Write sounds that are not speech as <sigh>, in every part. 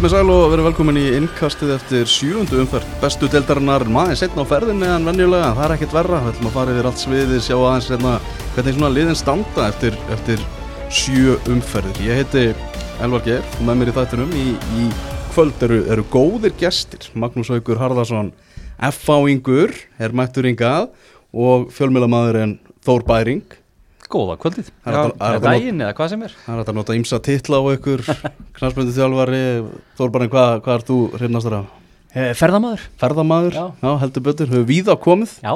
Komið sæl og verið velkomin í innkastið eftir sjúundu umferð Bestu deildarinnar. Maður setna á ferðinni en venjulega Það er ekkert verra, við ætlum að fara yfir allt sviðið Sjá aðeins hérna, hvernig svona liðin standa eftir, eftir sjö umferðir. Ég heiti Elvar Geir og með mér í þættunum í, í kvöld eru, eru góðir gestir. Magnús Haugur Harðarsson F-áingur er mættur yngað og fjölmjölamæðurinn Þór Bæring Góða kvöldið, daginn eða hvað sem er. Það er að nota ymsa titla á ykkur <laughs> Knarsmyndu þjálfari Þór Bæring, hvað, hvað er þú hrifnastur af? Eh, Ferðamaður, Ferðamaður, já. Já. heldur betur, hefur víða komið? Já,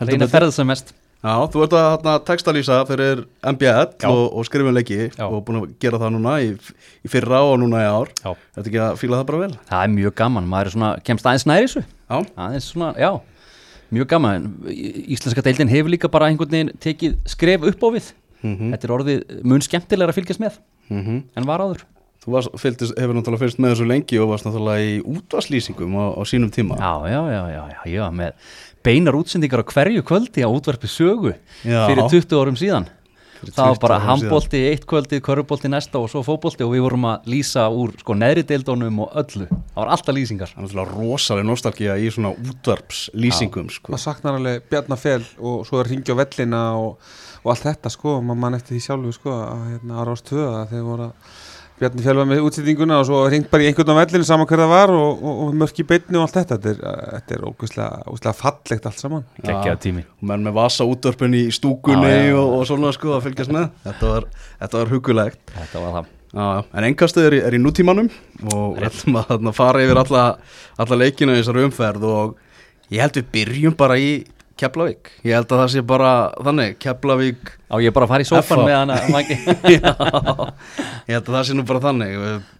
heldur reyna ferða sem mest. Já, þú ert að hérna, textalýsa fyrir MBL og, og skrifa leiki. Já. og búin að gera það núna í, í fyrra og núna í ár. Þetta ekki að fíla það bara vel? Það er mjög gaman, maður er svona, kemst aðeins næri þessu. Já, aðeins svona, já mjög gaman, íslenska deildin hefur líka bara einhvern veginn tekið skref upp á við. Mm þetta er orðið mun skemmtilegra að fylgjast með -hmm. en var áður. Þú varst, fylgist, hefur náttúrulega fyrst með þessu lengi og varst náttúrulega í útvarslýsingum á, á sínum tíma. Já, já, já, já, já, já, með beinar útsendingar á hverju kvöldi á útvarpi sögu Já. fyrir 20 árum síðan það var 20 bara handbólti eitt kvöldið, körfubolti næsta og svo fótbolti og við vorum að lýsa úr sko neðri deildónum og öllu. Það var alltaf lýsingar. Það er náttúrulega rosalega nostalgía í svona útvarpslýsingum sko. maður saknar alveg Bjarnafell og svo er ringja á vellina og, og allt þetta sko, maður mann eftir því sjálfu sko að hérna ára ást tvöða þegar voru að Bjarni fjálfa með útsendinguna og svo ringt bara í einhvern á vellinu saman hver það var og, og, og mörk í beinni og allt þetta. Þetta er, þetta er ógustlega, fallegt allt saman. Geggjaða tími. Og menn með vasa útvarpin í stúkunni Já, já. Og, og svona sko að fylgjast með. Þetta var, þetta var hugulegt þetta var það. Já, já. en engastuð er, er í nútímanum og ætlum að þarna, fara yfir alla, alla leikina í þessari umferð og ég held við byrjum bara í Keflavík, ég held að það sé bara þannig, Keflavík á ég bara að fara í sófan með hana Já, ég held að það sé nú bara þannig.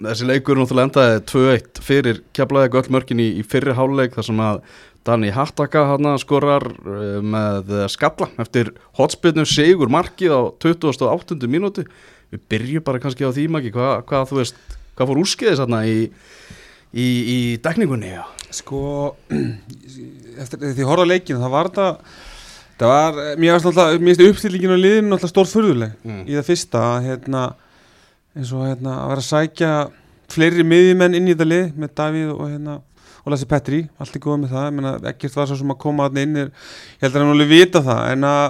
Þessi leikur er náttúrulega endaði 2-1 fyrir Keflavík öll mörkin í, í fyrri háluleik þar sem að Dani Hattaka hana skorar uh, með skalla eftir hotspinnu sigur markið á 28. mínútu. Við byrjum bara kannski á því maki hvað, þú veist, hvað fór úrskeiðis þarna í, í, í dekningunni já. sko <clears throat> eftir því horfði á leikinu það var þetta það var, mér náttúrulega, mér finnst uppstillingin á liðinu náttúrulega stór furðuleg Mm. í það fyrsta hérna, eins og hérna að vera að sækja fleiri miðjumenn inn í þetta lið með Davíð og hérna og Lassi Petri, allt er góð með það. Ég meina, ekkert var svo sem að koma þarna inn er, ég held að hann alveg vita það en að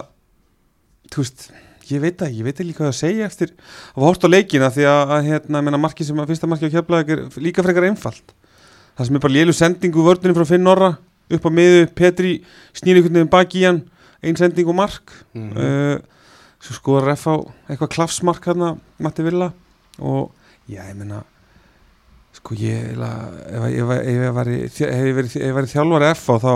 þú veist, ég veit það ég veit ekki hvað að segja eftir að hórt á leikina því að, að hérna, ég meina, marki sem að fyrsta marki á keflaðið er líka frekar einfalt. Það sem er bara lélu sendingu vörðunum frá Finn Norra upp á miðu, Petri snýri einhvern veginn baki í hann. Ein sending og mark. Mhm. uh, svo skoðar F á eitthvað klafsmark hérna, Matti Villa. Og já, ég meina sko ég ef, ég væri væri, ef á þá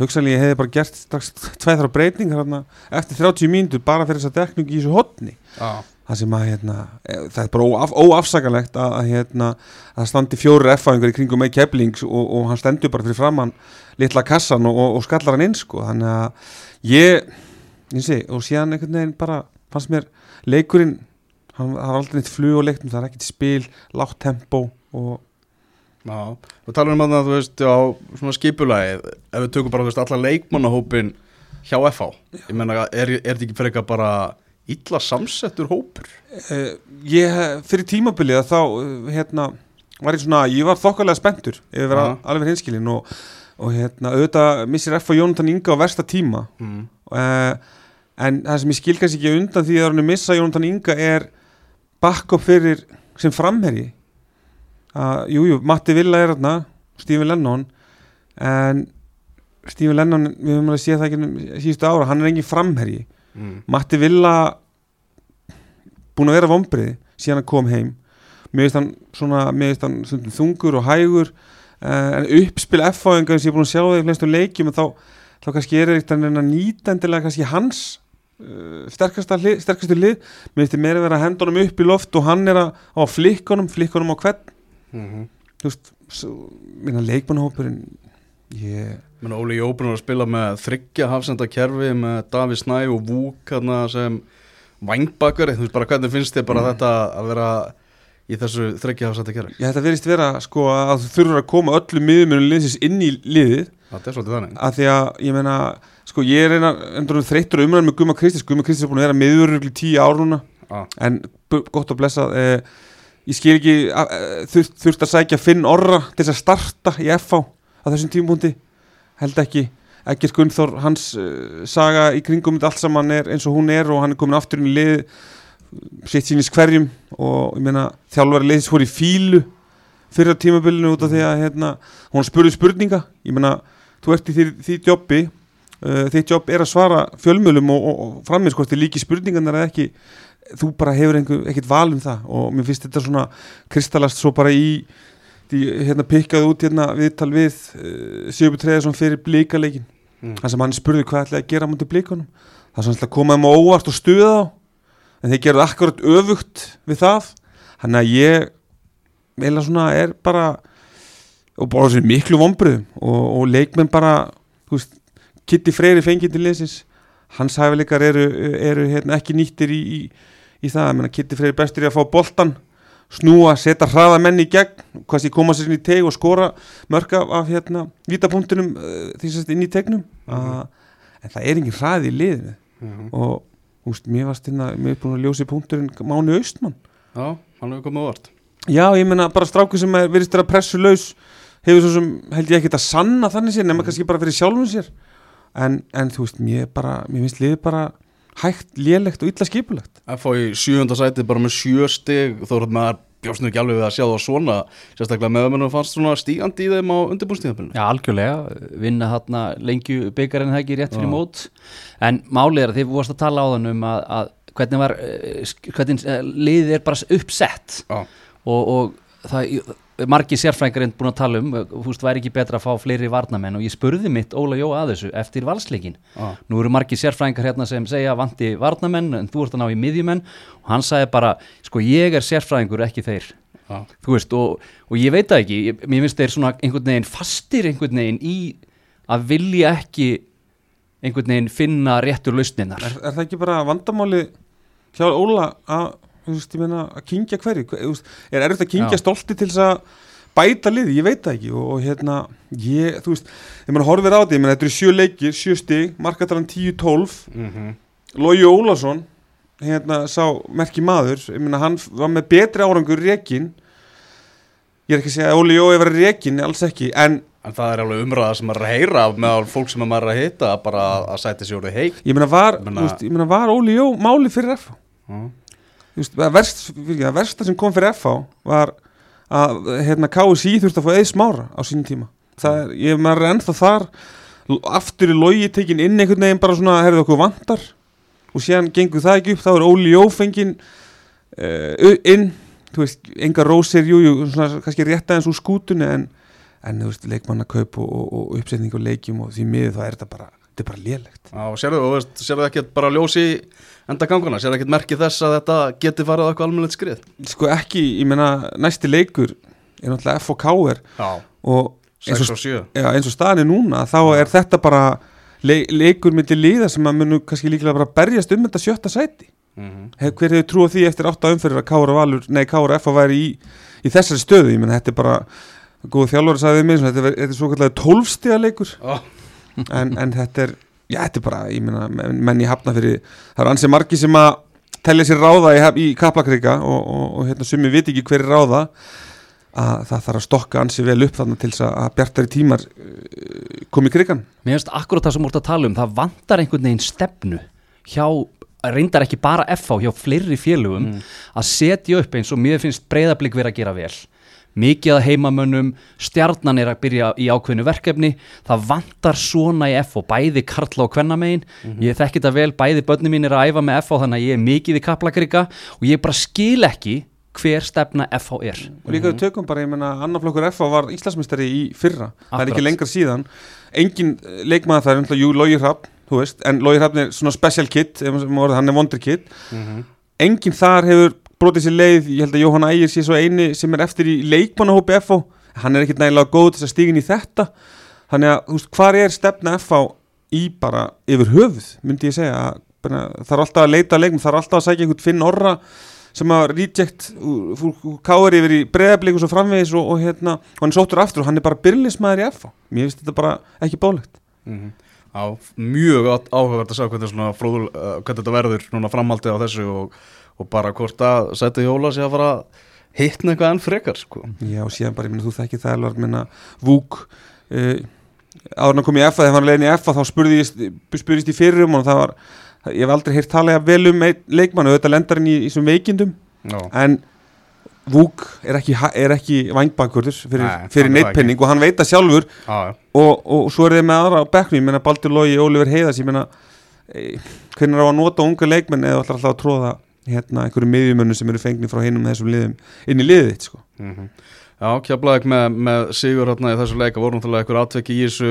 hugsanlega ég hefði bara gert strax tveið þrjá breytingar hérna, eftir 30 mínútur bara fyrir þess að dekningu í þessu hotni Já. Það sem að hérna, e, það er bara óaf, óafsakalegt að, að hérna, að það standi fjóri F-áingar í kringum með keplings og, og hann stendur bara fyrir framann litla kassan og, og, og skallar hann inn sko. þannig að ég, ég sé, og síðan einhvern veginn bara fannst mér leikurinn hann var aldrei neitt flug og leiknum, það er ekkert spil lágt tempo og Já, við talum um að það, þú veist, já, svona skipulagið, ef við tökum bara, þú veist, alla leikmannahópin hjá FH, ég menna, er, er þetta ekki frekar bara illa samsettur hópur? Uh, ég, fyrir tímabilið að þá uh, hérna, var ég svona, ég var þokkalega spenntur ef ég vera alveg hinskilin og, og hérna, auðvitað missir F og Jónatan Inga á versta tíma Mm. uh, en það sem ég skil kannski ekki undan því að hann er missa Jónatan Inga er backup fyrir sem framherji að, jú, jú, Matti Villa er þarna Stephen Lennon en Stephen Lennon, við höfum alveg séð það ekki síðustu ára, hann er engin framherji Mm. Matti Villa búin að vera vombriði síðan hann kom heim. Mér finnst hann svona, mér finnst hann þungur og hægur uh, en uppspil F-fáingar sem ég er búin að sjá það í flestum leikjum þá, þá kannski er eitthvað að nýta endilega kannski hans uh, lið, sterkastu lið. Mér finnst þið meira að vera að henda honum upp í loft og hann er að á flikkonum, flikkonum á hvern. Mm þú veist, minna leikmannhópurinn Menn Óli Jóbrun var að spila með þryggja hafsenda kerfi með Daví Snæ og Vúk sem vangbakari, þú veist bara hvernig finnst þið bara þetta að vera í þessu þryggja hafsenda kerfi? ég þetta verðist vera sko að þú þurfur að koma öllu miðumunum liðsins inn í liðið Það er svolítið þannig. að því að ég meina sko ég er einar endur þreyttur umræðin með Guma Kristis Guma Kristis er búin að vera miður í tíu ár núna Ah. en gott að blessa eh, ég skil ekki að- að- þurft, þurft að sækja Finn Orra til þess að starta í FH á þessum tímpúndi held ekki. Ekkert Gunnþór, hans uh, saga í kringum allt saman er eins og hún er og hann er komin aftur í lið sitt sínis hverjum og ég meina þjálfari liðs fór í fílu fyrir tímabilinu út af því að hérna, hún spurði spurninga. Ég meina, þú ert í því, jobbi uh, þitt jobb er að svara fjölmjölum og, og, og þið líki spurningarnar eða ekki. Þú bara hefur ekkert val um það og mér finnst þetta svona kristallast svo bara í hérna pikkaði út hérna viðtal við uh, Sjöbu Treðarsson fyrir blíkaleikin Mm. þar sem hann spurði hvað ætlaði að gera mútið blíkunum það sem ætlaði að koma á óvart og stuða þá. En þeir gerðu akkurat öfugt við það. Þannig að ég meila svona er bara og bara þessi miklu vombriðum og, og leikmenn bara þú veist, Kitty Freyri fengið til leysins hans hæfileikar eru, eru hérna, ekki nýttir í, í, í það. Kitty Freyri bestur í að fá boltan snúa, setja hraða menn í gegn hvað sé koma sér inn í teg og skora mörg af, hérna, vítapunktunum uh, því sem þetta inn í tegnum. Uh, en það er engin hraði í liðinu. Mhm. og úst, mér varst hérna, mér er búin að ljósi punkturinn Máni Austmann. Já, hann hefur komið á vart Já, ég meina bara stráku sem er, virðist vera pressu laus hefur svo sem held ég ekkert að sanna þannig sér nema kannski bara fyrir sjálfum sér. En, en þú veist, mér bara mér finnst liðið bara hægt, lélegt og illa skipulegt FH í sjöunda sæti bara með sjö stig þó er maður bjóst nú ekki alveg við að sjá það svona sérstaklega með að mennum fannst svona stígandi í þeim á undirbúrstíðanbyrnu Já, algjörlega, vinna þarna lengju byggarinn það ekki rétt fyrir Já. mót? En málið er að þið vorst að tala á þann um að, að hvernig var eh, hvernig eh, liðið er bara uppsett. Já, og, og það margir sérfræðingar er búin að tala um veist, væri ekki betra að fá fleiri varnamenn? Og ég spurði mitt Óla Jó að þessu eftir valsleikin já, nú eru margir sérfræðingar hérna sem segja vanti varnamenn en þú ert að ná í miðjumenn. Og hann sagði bara, sko ég er sérfræðingur ekki þeir. Þú veist og, og ég veit það ekki. Ég, mér finnst þeir svona einhvern veginn fastir einhvern veginn í að vilja ekki einhvern veginn finna réttur lausninar er, er það ekki bara vandamáli hjá Óla að, veist, meina að kingja hverju, er erfitt að kingja stolti til þess að bæta liði, ég veit það ekki og, og hérna, ég, þú veist ég meina horfir á þetta, ég meina þetta eru sjö leikir sjö stig, markatalan 10-12 mhm, Lógi Ólason hérna sá merki maður ég meina hann var með betri árangur rekin ég er ekki að segja að Óli Jói var rekin, alls ekki en En það er alveg umræða sem maður að heyra með fólk sem maður að hitta bara að sæti sér orðið heik. Ég meina var, þú veist, ég meina var Óli Jó máli fyrir FH Þú veist, það verst, versta sem kom fyrir FH var að hérna, KSI þurfti að fá eða smára á sínum tíma. Er, ég maður er ennþá þar aftur í logi tekin inn einhvern veginn bara svona, herrðu okkur vantar. Og síðan gengur það ekki upp, þá er Óli Jófengin uh, inn. Þú veist, enga rósir, jú, jú svona, kannski rétt aðeins úr skútunni en, en þú veist, leikmannakaup og, og, og uppsetning og leikjum og því miður þá er þetta bara þetta er bara lélegt. Já, og sérðu, og veist, sérðu ekki bara ljósi enda ganguna, sérðu ekki merkið þess að þetta geti farið á eitthvað almennilegt skrið? Sko ekki, ég meina, næsti leikur er náttúrulega FOK-er Já, og eins 6 og, og 7 já, eins og staðan er núna þá er þetta bara le leikur myndi líða sem að munu kannski líklega bara berjast um þetta sjötta sæti. Mm Hef, hver hefur trúið því eftir átta umferðir að Kára Valur, nei Kára F að væri í, í þessari stöðu, ég menn þetta er bara góð þjálfur sagði við mig, þetta er, þetta er svo kallega tólfstiga leikur Já, en, en þetta er, já þetta er bara ég menna, menn, í hafna fyrir það er ansi margi sem að telja sér ráða í, í kaplakrika og, og, og hérna sumi viti ekki hver er ráða að það þarf að stokka ansi vel upp þannig til þess að- bjartari tímar uh, komi í krigan mér finnst akkurat það sem þú ert að tala um það vantar einhvern veginn stefnu hjá reyndar ekki bara FH hjá fleiri félögum að setja upp eins og mér finnst breyðablík verið að gera vel mikið að heimamönnum, stjarnan er að byrja í ákveðinu verkefni það vantar svona í FH, bæði karla og kvennamegin, ég þekki þetta vel bæði börnum mín er að æfa með FH þannig að ég er mikið í kaplakrika og ég bara skil ekki hver stefna FH er. Og líka við tökum bara, ég menna, annarflokkur FH var Íslandsmeistari í fyrra, það er Akkurat. ekki lengra síðan. Engin leikmaður það er umtlað, jú, Lógi Hrafn, þú veist en Lógi Hrafn er svona special kid, hann er wonder kid. Enginn þar hefur brotið sér leið, ég held að Jóhann Ægir sé svo eini sem er eftir í leikmannahópi FH hann er ekkit nægilega góð til að stígin í þetta. Þannig að, þú veist, hvar er stefna FH í bara yfir höfuð myndi ég segja, að, bara, þarf alltaf að leita leikmann, þarf alltaf að sækja einhvern Finn Orra sem að reject káir yfir í breðablík og framvegis og, og hérna, og hann er sóttur aftur og hann er bara byrlismæður í FH, mér finnst þetta bara ekki bólegt Mhm. Já, mjög áhugavert að sjá hvernig, svona fróðul, uh, hvernig þetta verður núna framhaldið á þessu og, og bara hvort að sæti Jóla sé að fara að hittna eitthvað enn frekar sko. Já, síðan bara, ég minna, þú þekkir það alvar, minna, Vúk uh, áður en að koma í FA, þegar hann leiðin í FA þá spurðist ég fyrir um og það var, ég hef aldrei heyrt tala vel um einn leikmann og þetta lendar hann í, í þessum veikindum, Já. en Vúk er ekki, er ekki vangbakurður fyrir, fyrir neittpenning og hann veit það sjálfur Já, já. og, og svo er þið með aðra á bekknum, ég menna Baldur Lógi, Oliver Heiðas, ég menna e, hvernig er á að nota unga leikmenn eða alltaf að tróða hérna einhverju miðjumönnu sem eru fengni frá hinum þessum liðum inn í liðið þitt sko. Mhm. Já, kjaflaðið með, með Sigur hérna í þessu leika voru náttúrulega einhver atveki í þessu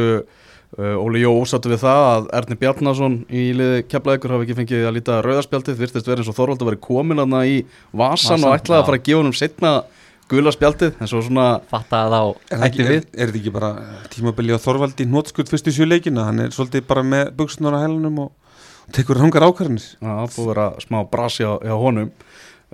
uh, Óli Jó ósattu við það að Erni Bjarnason í liði kjaflaðið hafi ekki fengið að líta rauðarspjaldið virtist verið eins og Þorvaldur væri komin hérna í vasan, Vasan, og ætlaði já. að fara að gefa hann um setna gula spjaldið en svo svona fattaði Er, þá það ekki, er, við er þetta ekki bara tímabili á Þorvaldi hnótskutt fyrstu sjö leikina hann er svolítið bara með buksnur á hælunum og, og tekur rangar ákvarðanir? Já, búið að vera smá brasi á, hjá honum.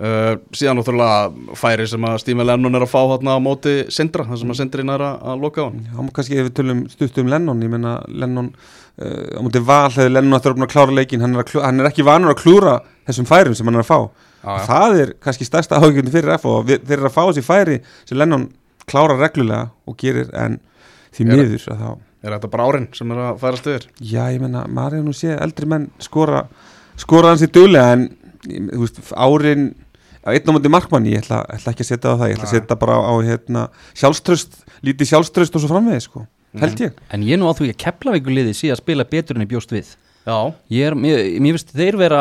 Uh, síðan náttúrulega færi sem að Stími Lennon er að fá hérna á móti Sindra, það sem að Sindri er að, að loka á hann má kannski ef við tölum stutt um Lennon ég menna Lennon uh, á mútið val hefur Lennon aftur að klára leikin hann er, að, klú- hann er ekki vanur að klúra þessum færum sem hann er að fá. Já, já. það er kannski stærsta áhugjörn fyrir F og við- þeir eru að fá þessi færi sem Lennon klára reglulega og gerir en því miður að þá Er þetta bara árin sem er að færast yfir? Já, ég menna, maður hefur nú séð eldri menn skora, skora hans í duglega en veist, árin á einn á móti markmanni, ég ætla, ætla ekki að setja á það ég ætla að setja bara á, hérna, sjálfströst, lítið sjálfströst og svo framvegis sko, held ég. En ég nú á því að Keflavíkuliði sé að spila betur en ég bjóst við ég er, mér, mér finnst þeir vera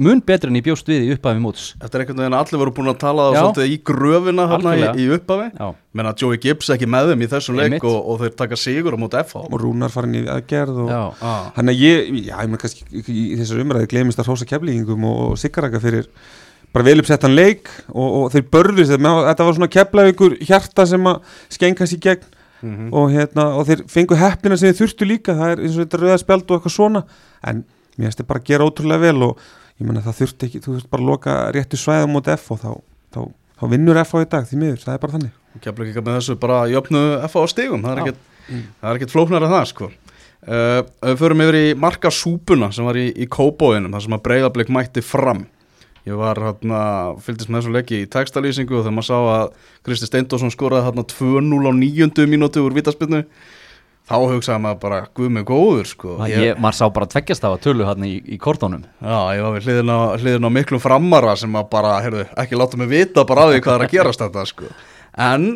mun betur en ég bjóst við í upphafi móts. Eftir einhvern veginn að allir voru búin að tala svolítið í gröfina hérna í, í upphafi. Já, menna Joey Gibbs ekki með þeim í þessum leik og, og þeir taka sigur á móti FH og Rúnar farin í aðgerð hann að ég, já, ég menn kannski í í þessar umræði glemist að hrósa keflingum og, og siggaraka fyrir bara vel uppsettan leik og, og þeir börðust þetta var svona keflavíkur hjarta sem að skengast í gegn mm og, hérna, og þeir fengu heppina sem þeir þurftu líka það er eins og þetta rauða spjald og eitthvað svona. En mér finnst þeir bara að gera ótrúlega vel og ég menna það þurfti ekki, þú þurft bara að loka réttu svæðum mot F og þá, þá, þá vinnur F á í dag því miður, það er bara þannig. Keflavík ekki með þessu bara jöfnu FH á stigum það er ekkert, það er ekkert flóknar að það sko uh, Við förum yfir í marka súpuna sem var í, í kóbóinum þar sem að breyðablik mætti fram Ég var hérna, fylgdist með þessu leiki í textalýsingu og þegar maður sá að Kristi Steindósson skoraði hérna 2-0 á nýjöndu mínútu úr vítaspinnu þá hugsaði maður bara, guð mig góður sko ég, ég, maður sá bara tveggjast af að tölu hann í, í kortónum Já, ég var við hliðin á, hliðin á miklum framara sem að bara, heyrðu, ekki láta mig vita bara af því hvað er að gerast þetta, sko. En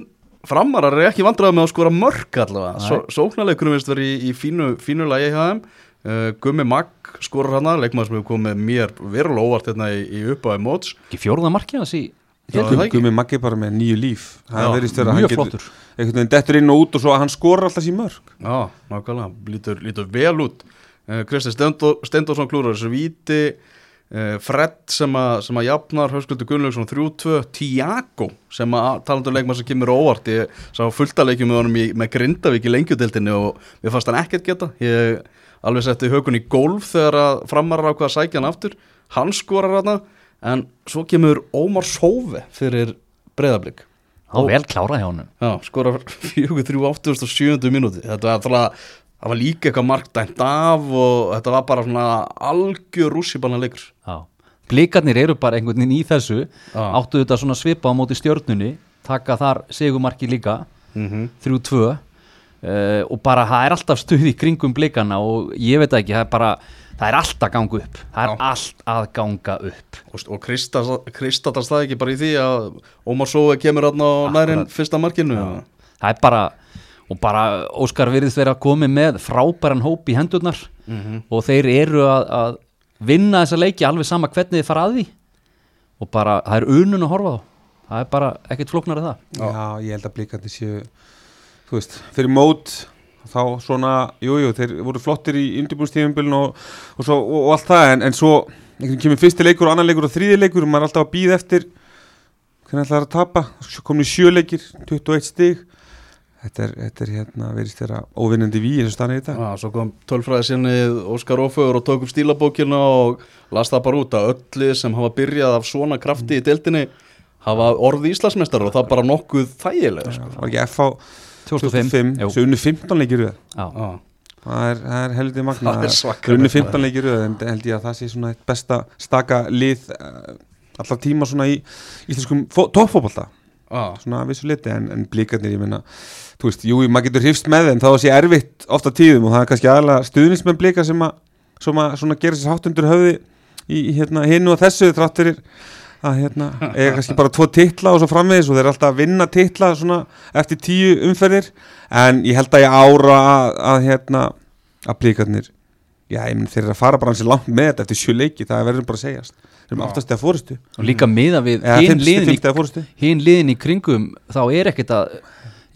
framarar er ekki vandræða með að skora mörk allavega. Nei. Só, Sóknarleikunum veist verið í, í fínu, fínu lagi hjá þeim. Uh, Gummi Magg skorar hana, leikmaður sem hefur komið mér verulega óvart hérna í, í uppáði móts. ekki fjórða markið hans í ekki. Gumi Maggi bara með nýju líf mjög flottur einhvern veginn dettur inn og út og svo að hann skora alltaf sín mörg Já, nákvæmlega, lítur, lítur vel út. Uh, Kristi Steindórsson klúrar þessu víti. Uh, Fred sem að, sem að jafnar Höskuldur Gunnlaugsson 3-2 Tiago sem að talandur leikmann sem kemur óvart ég sá fulltaleikjum með honum í, með Grindavík í lengjudeildinni og mér fannst hann ekkert geta ég alveg setti hökun í golf þegar að framarar ákvað að sækja hann aftur. Hann skorar hann en svo kemur Ómar Sóve fyrir breyðablík þá vel klárað hjá hann skorar 4-3-87 mínúti þetta var, alltaf, það var líka eitthvað markdæmt af og þetta var bara svona algjör rússipanna leikur. Blikarnir eru bara einhvern veginn í þessu. Já. áttu þetta svona svipa á móti stjörnunni taka þar segumarki líka. Mm -hmm. 3-2 uh, og bara það er alltaf stuð í kringum blikana og ég veit ekki, það er bara það er allt að ganga upp. Það er Já. allt að ganga upp. Og, og Kristatast það ekki bara í því að Ómar Sóve kemur hann á nærin fyrsta markinu? Já. það er bara og bara Óskar virðist vera að komi með frábæran hóp í hendurnar. Mhm. og þeir eru að, að vinna þessa leiki alveg sama hvernig þið fara að því. Og bara það er unun að horfa á. Það er bara ekkert flóknar en það. Já, ég held að blíkandi séu þú veist, fyrir mót þá svona, jújú, jú, þeir voru flottir í undirbúinstífumbilin og, og, og, og allt það, en, en svo kemur fyrsti leikur og annan leikur og þriði leikur og maður er alltaf að býða eftir hvernig ætlaði að tapa. Komin í sjö leikir, 21 stig. Þetta er, þetta er hérna verið þeirra óvinnandi ví eins og stannig í þetta Já, svo kom tölfræði sinni Óskar Ófögur og tók upp stílabókina og las það bara út að öllu sem hafa byrjað af svona krafti í deildinni hafa orðið Íslandsmeistar og það bara nokkuð þægilega sko. FH 2005, 2005 Jú. svo unnu 15 leikir röð. Það er, það er heldur magna magna. 15 leikir röð en held ég að það sé svona eitt besta staka lið uh, allar tíma svona í íslenskum toppfóbalta ah. svona að vissu liti en, en blíkarnir, ég meina þú veist, jú, maður getur hrifst með þeim þá sé erfitt ofta tíðum og það er kannski aðalega stuðnismenn blíkar sem að, sem að svona gera sér hátt undir höfði í hérna, hinnu og þessu þrátt fyrir að hérna, eiga kannski bara tvo titla og svo framvegis og þeir eru alltaf að vinna titla svona eftir tíu umferðir. En ég held að ég ára að, að hérna, að blíkarnir já, ég menn þeir eru að fara bara hansi langt með þetta eftir sjö leiki, það verður bara að segjast. Þeir eru aftast eða fórustu og líka miða við hinn liðin, í- eða fórustu hin liðin í kringum þá er ekkert að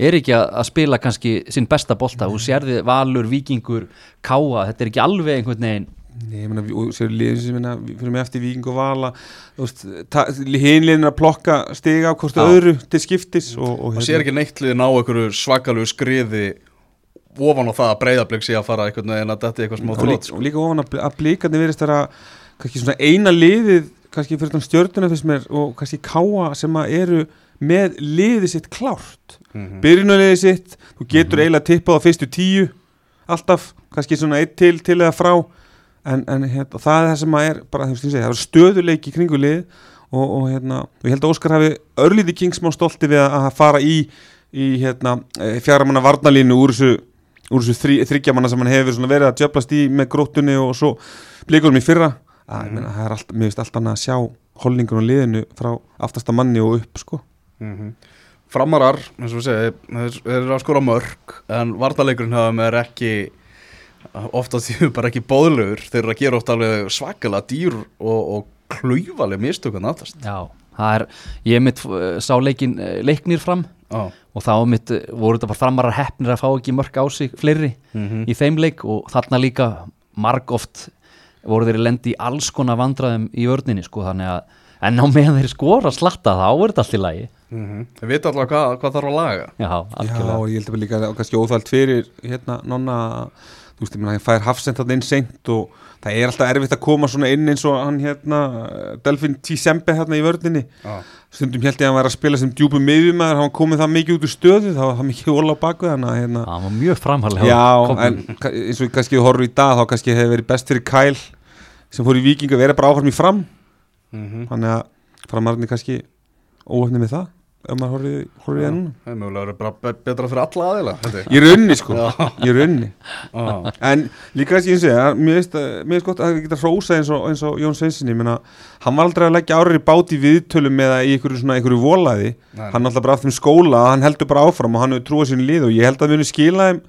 er ekki að spila kannski sinn besta bolta. Og sérði Valur, Víkingur, Káa þetta er ekki alveg einhvern veginn Nei, ég meina, og sér liðin sem minna, fyrir mig eftir Víking og Vala þú veist, ta- hin liðin er að plokka stiga á hvort öðru til skiptis og, og og sér ekki neitt liðin á einhverju svakalegu skriði ofan á það að breyðablík sé að fara einhvern veginn að er eitthvað smá þrótt líka, og líka ofan að, bl- að blíkarnir verist vera kannski svona eina liðið kannski fyrir þann stjörnuna fyrst mér og kannski káa sem að eru með liðið sitt klárt. Mhm. byrjunulegið sitt, þú getur eiginlega tippað á fyrstu tíu alltaf, kannski svona eitt til til eða frá en, en hérna, það er það sem er bara, þú veist, ég segi, það er stöðuleiki í kringu lið og, og hérna, og ég held að Óskar hafi örlíti kingsmá stolti við að, fara í, í hérna, fjaramanna varnalínu úr þessu úr þessu þrí, þryggjamanna sem hann hefur verið að djöflast í með gróttunni og svo blíkurum í fyrra að, ég meina, það er allt, veist allt annað að sjá holningun og liðinu frá aftasta manni og upp sko. Mhm. Framarar, eins og við segja, þeir eru að skora mörg en vartaleikurinn hafa með er ekki ofta því bara ekki bóðlegur þeir eru að gera oft alveg svakalega dýr og, og klaufaleg mistökan aðtast já, það er, ég mitt uh, sá leikin, uh, leiknir fram ah. og þá mitt uh, voru þetta bara framarar heppnir að fá ekki mörg á sig fleiri mm í þeim leik og þarna líka marg oft voru þeir lendi í alls konar vandræðum í vörninni sko þannig að en á meðan þeir skora slatta þá er þetta allt í lagi. Þeir vita allavega hvað, hvað þarf að laga. Já, Já, algjörlega. og ég held að líka að kannski óþvælt fyrir hérna nonna þú veist, ég meina, hann fær hafsend þarna inn seint og það er alltaf erfitt að koma svona inn eins og hann hérna Delfin Tisembe hérna í vörninni. Ah. stundum held ég að hann væri að spila sem djúpum miðjumæður, hann komið það mikið út úr stöðu það var það mikið óla á baku þannig að hérna. Það var mjög framhæðlega Já, en eins og kannski þú horfur í dag þá kannski hefur verið best fyrir Kæl sem fór í Víking að vera bara áfram í fram. Mm þannig að framarðinni kannski óöfni með það ef maður horfir, horfir í það Það er mögulega að bara be- betra fyrir alla aðeila. Í raunni sko, raunni ah. En líka eins og ég veist mér veist gott að geta hrósa eins og, eins og Jón Sveinsinni, ég meina hann var aldrei að leggja árið í bát í viðtölum eða í einhverju svona einhverju volaði Nei. hann alltaf bara aftur um skóla, hann heldur bara áfram og hann hefur trúið sínu lið og ég held að muni skila þeim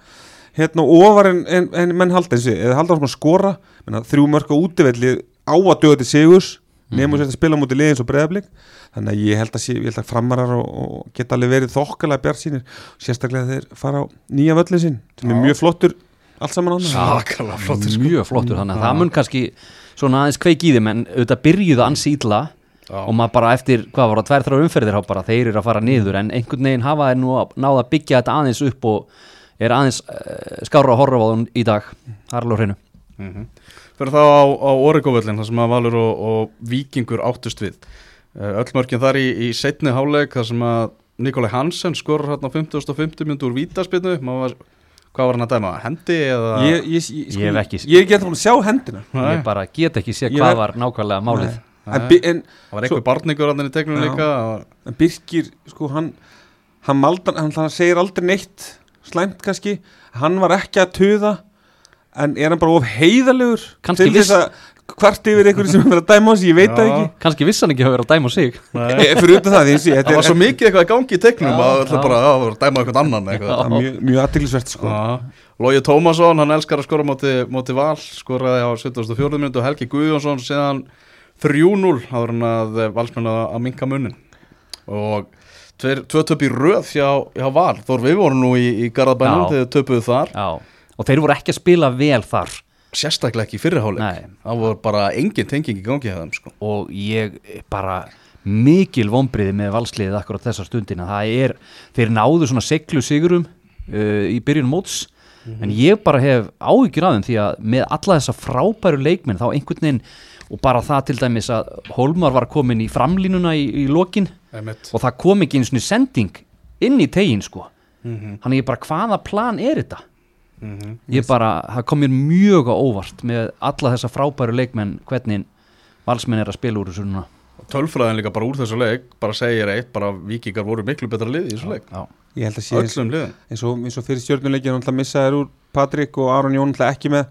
hérna ofar en, en, en menn halda og eða halda áfram að skora. Menna, þrjú mörg á útivelli á að döða til sigurs nefnum sér að spila mútið lið eins og breyðablík þannig að ég held að, sé, ég held að framarar og, og geta alveg verið þokkalega bjart sínir sérstaklega þeir fara á nýja völlin sín sem er mjög flottur allt saman annað Sakalega flottir sko. Mjög flottur þannig að það mun kannski svona aðeins kveik í þeim en auðvitað byrjuðu ansi ítla Já. og maður bara eftir, hvað var það, tvær þrjá umferðir bara þeir eru að fara niður. En einhvern veginn hafa þeir nú að náða að byggja þetta aðeins upp og er aðeins uh, skára að horfa á þeim Fyrir þá á, á Oregóvöllin þar sem að Valur og, og Víkingur áttust við. Uh, Öll mörkin þar í, í setni háleik þar sem að Nikolai Hansen skorur hérna á 50.50 myndu úr vítaspinnu var, Hvað var hann að dæma? Hendi eða? ég, ég, ég, sko, Ég hef ekki- ég ekki eftir búin að sjá hendina. Nei. ég bara get ekki sé hvað var nákvæmlega málið. En, en, Það var einhver barningur hann í tegnum líka og- en Birkir sko hann hann, maldan, hann, hann segir aldrei neitt slæmt kannski. Hann var ekki að tuða en er hann bara of heiðalegur Kannski til þess að hvart yfir einhverju sem er verið að dæma á sig, ég veit það ekki kannski viss hann ekki hafa verið að dæma á sig e, fyrir utan það, eins og ég þetta Það var svo mikið eitthvað í gangi í tegnum að það bara að vera að dæma eitthvað annan eitthvað. það er mjög, mjög aðteglisvert sko. Já. Logi Tómasson, hann elskar að skora móti, móti val, skoraði á 74. minútu og Helgi Guðjónsson síðan 3-0 áður en að eh, valsmenn að, að minka munnin og tveir, tvö töp í röð hjá, hjá val, þór við vorum nú í, í Garðabænum þegar töpuðu þar Já. Og þeir voru ekki að spila vel þar. Sérstaklega ekki fyrirháleik það voru bara engin tenging í gangi þeim sko. og ég bara mikil vonbriði með valsliðið akkurat þessa stundina. Það er, þeir náðu svona seglu sigurum uh, í byrjun móts. En ég bara hef áhyggjur af þeim því að með alla þessa frábæru leikmenn þá einhvern veginn og bara það til dæmis að Holmar var komin í framlínuna í, í lokin. Einmitt. og það kom ekki einu svona sending inn í tegin sko. Mhm, þannig ég bara hvaða plan er þetta mhm. ég bara, það kom mér mjög á óvart með alla þessa frábæru leikmenn hvernig valsmenn er að spila úr þessu núna. Og tölfræðin líka bara úr þessu leik bara segir eitt, bara vikingar voru miklu betra liði í þessu leik, Já, ég held að sé eins, og, eins og fyrir stjórnuleikin náttúrulega missa þér úr Patrik og Aron Jón náttúrulega ekki með.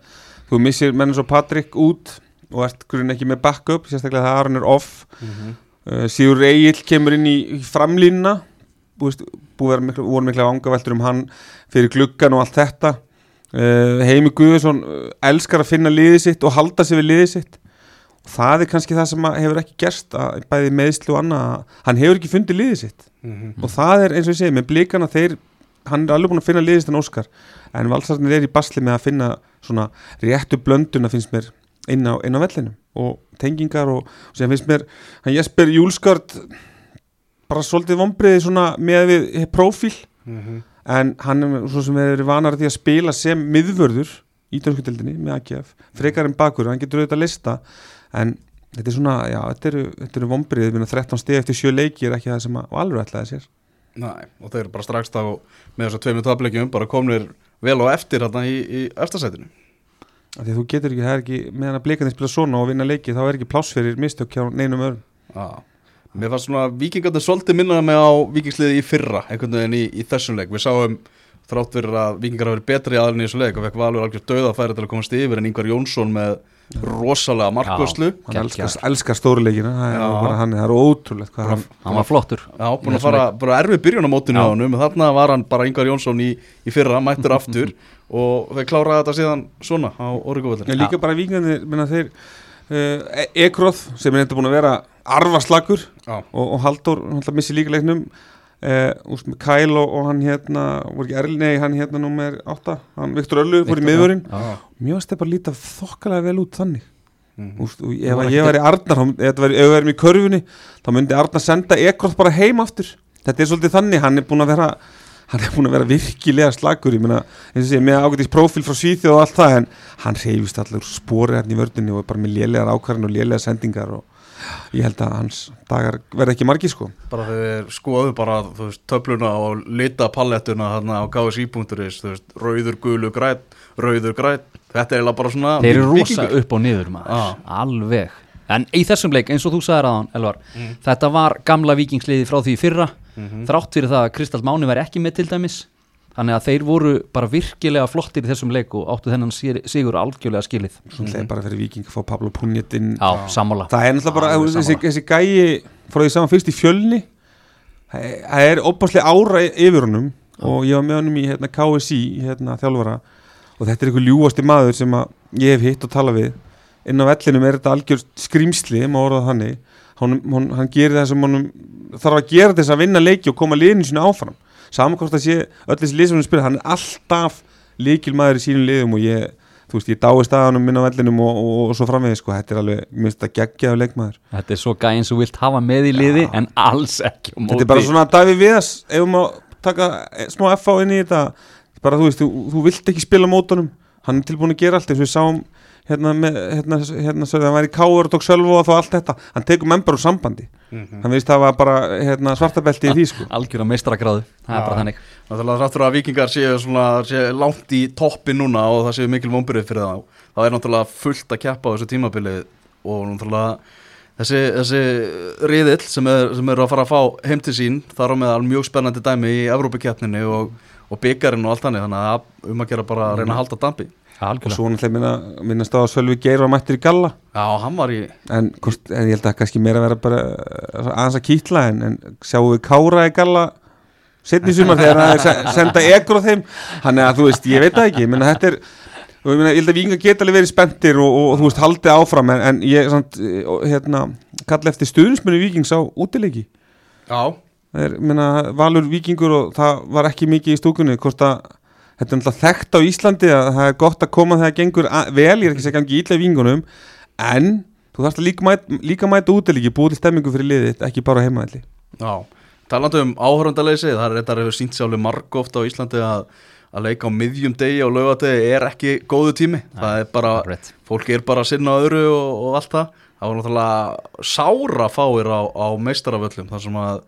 Þú missir menn eins og Patrik út og ert grunn ekki með backup sérstaklega það Aron er off. Uh, Sigur Egil kemur inn í, framlínuna. Búið, búið vera miklu, voru mikla vangaveltur um hann fyrir gluggan og allt þetta Heimi Guðursson uh, elskar að finna liðið sitt og halda sig við liðið sitt. Og það er kannski það sem hefur ekki gerst að bæði meðslu og annað að hann hefur ekki fundið liðið sitt. Og það er eins og ég segi með blikana þeir hann er alveg búin að finna liðist en Óskar. En valsarnir er í basli með að finna svona réttu blönduna finnst mér inn á, á vellinum. Og tengingar og, og sem finnst mér hann Jesper Júlskart bara svolítið vombriði svona með við prófíl en hann er svo sem við erum vanar því að spila sem miðvörður í dönskudeldinni með AGF frekar en bakur, hann getur auðvitað að lista. En þetta er svona, já, þetta eru, þetta eru vombriðið, 13 steg eftir sjö leiki er ekki það sem að alveg ætlaði sér. Nei, og þeir eru bara strax þá með þess að tveimur tapleikjum bara komnir vel á eftir hérna í, í eftirsætinu Því þú getur ekki, það er ekki, meðan að blikandi spila svona og vinna leiki, þá er ekki pláss fyrir mistök hjá neinum öðrum. Já, mér fannst svona vikingarnir svolítið minnaði mig á vikingsliði í fyrra einhvern veginn í, í þessum leik. Við sáum þrátt fyrir að vikingar hafi verið betri aðlun í þessu leik og fekk valur algjör döðafæri til að komast yfir en Ingvar Jónsson með rosalega markvöslu Hann elskar, elskar stóruleikina, það er hann, er ótrúlegt hvað hann, hann var flottur. Já, búin að fara bara erfið byrjun á mótinu á honum. Þarna var hann bara Ingvar Jónsson í, í fyrra mættur aftur <laughs> og þeir kláraði þetta síðan svona á Origóvöldin Já, líka bara vikandi, minna þeir, uh, Ekroð Já, og, og að missi líka leiknum, uh, úst með Kyle og, og hann hérna, voru ekki Erl, nei, hann hérna nummer 8, hann Viktor Öllu, fór í miðvörinn, mjög að stepa líta þokkalega vel út þannig. Mhm. Úst, og ef var að ég ekkert- væri Arnar ef við erum í körfunni þá myndi Arnar senda Ekroth bara heim aftur. Þetta er svolítið þannig, hann er búin að vera hann er búin að vera virkilega slagur ég meina, eins og sé, með ágætis prófíl frá Svíþjóð og allt það, en hann reyfist allir spori hérna í vördunni og er bara með lélegar ákvarðin og lélegar sendingar og ég held að hans dagar verða ekki margir sko bara þegar skoðu bara þú veist, töfluna og lita pallettuna hérna á veist, rauður, gulu, græn rauður, græn, þetta er eiginlega bara svona þeir eru rosa upp og niður maður Já. alveg en í þessum leik eins og þú sagðir aðan Elvar, Mm. þetta var gamla vikingsliði frá því í fyrra Mhm. þrátt fyrir það að Kristall Máni var ekki með til dæmis þannig að þeir voru bara virkilega flottir í þessum leik og áttu þennan sig- sigur algjörlega skilið. Svona mm bara fyrir Viking að fá Pablo Punjetin já, sammála. Það er náttúrulega bara, þessi, þessi gæi frá því saman fyrst í fjölni það er opaslega ára yfir honum og ég var með honum í hérna, KSI hérna, þjálfara. Og þetta er einhver ljúasti maður sem að ég hef hitt og tala við. Inn á vellinum er þetta algjör skrýmsli maður orðað þannig. Hann, hann, hann gerir það sem hann þarf að gera þess að vinna leiki og koma liðinu sínu áfram samankost að sé öll þessi lið sem spila hann er alltaf líkilmaður í sínum liðum og ég þú veist, ég dái staðanum minna vellinum og, og, og svo framvegis, sko, þetta er alveg, mér finnst þetta geggjaðu leikmaður. þetta er svo gæinn sem þú vilt hafa með í liði en alls ekki á Þetta er bara svona Davíð Viðas, ef má taka eh, smá FA inn í þetta, bara þú veist, þú, þú vilt ekki spila mótunum, hann er tilbúin að gera allt, eins og við sáum hérna, með, hérna, hérna, hérna hann var í Káur og tók Sölvo og þá allt þetta, hann tekur menn bara úr sambandi, hann veist það var bara hérna, svartabelti í því, sko. algjör á meistrakráðu, það er bara þannig. Náttúrulega þráttur að vikingar séu, svona, séu langt í toppi núna og það séu mikil vonbyrðið fyrir þá það er náttúrulega fullt að keppa á þessu tímabilið og náttúrulega þessi, þessi riðill sem er, sem er að fara að fá heim til sín þar á meðal mjög spennandi dæmi í Evrópukeppninni og, og byggarinn og allt þannig þannig að um að gera bara að reyna að halda dampi Og svo náttúrulega minna, minna stáð að Sölvi Geir var mættur í Galla, Já, í en, kost, en ég held að kannski meira vera bara eh, aðeins að kýtla en, en sjáum við Kára í Galla setni sumar þegar hann er se- senda ekkur á þeim? Hann er að þú veist, ég veit það ekki. Menna, þetta er, og ég, meina, ég held að vinga geta alveg verið spenntir og, og, þú veist, haldið áfram en, en ég samt, eh, og, hérna, kalla eftir stuðnismenni vikings á útileiki. Já, það er, minna, valur vikingur og það var ekki mikið í stúkunni hvort að þetta er náttúrulega þekkt á Íslandi að það er gott að koma þegar það gengur að, vel, ég er ekki að segja gangi ítla í vingunum en þú þarfst að líka mæta, líka mæta útileiki, búið til stemmingu fyrir liðið ekki bara heimaðli já Talandi um áhörundaleysi, það er þetta hefur sínt sjálfur margóft á Íslandi að, að leika á miðjum degi og laugadegi er ekki góðu tími, það er bara Rétt. fólk er bara að sinna öðru og, og allt það. Það var náttúrulega sára fáir á, á meistaraföllum þar sem að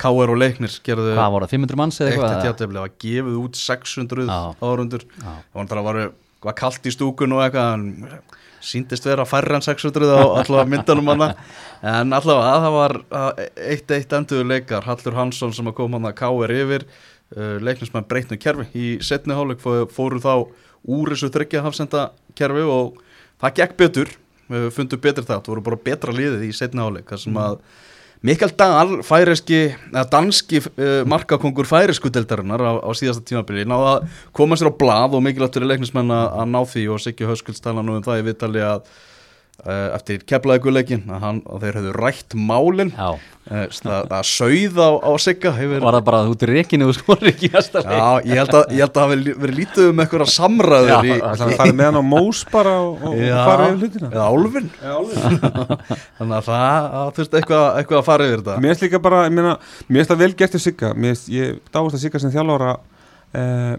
K.R. og Leiknir gerðu hvað voru það, 500 manns eða eitt eitthvað eitt játefli, það var gefið út 600 Já. áhörundur Já. það var var, kallt í stúkun og eitthvað en síndist vera færri en 600 á allavega myndunum hana <laughs> en allavega það var eitt eitt endur leikar Hallur Hansson sem hann að káir yfir uh, leiknismann breytnu kerfi í setni hálug fóru þá úr þessu þryggja hafsenda kerfi og það gekk betur við fundum betur það, það voru bara betra liðið í setni hálug þar sem að Mikael Dahl, færiski, danski uh, markakongur færisku deltarinnar á, á síðasta tímabili, náða að koma sér á blað og mikilvægt fyrir leiknismenn að ná því og Siggi Höskulds tala nú um það í viðtali að eftir keflaðiguleikin að, að þeir hefðu rætt málinn Eh, það að sauða á, á sigga hefur... Var það bara út í rekinu og skor ekki Já, ég held að, ég held að það hefur verið lítið um eitthvað samræður Já, í, Það er farið með hann á mós bara og, og farið yfir hlutina. Eða álfin <laughs> Þannig að það, þurfti eitthvað, eitthvað að fara yfir þetta. Mér finnst líka bara, ég meina, mér finnst það vel gert í sigga. Mér finnst, ég dáist að sigga sem þjálfára eh,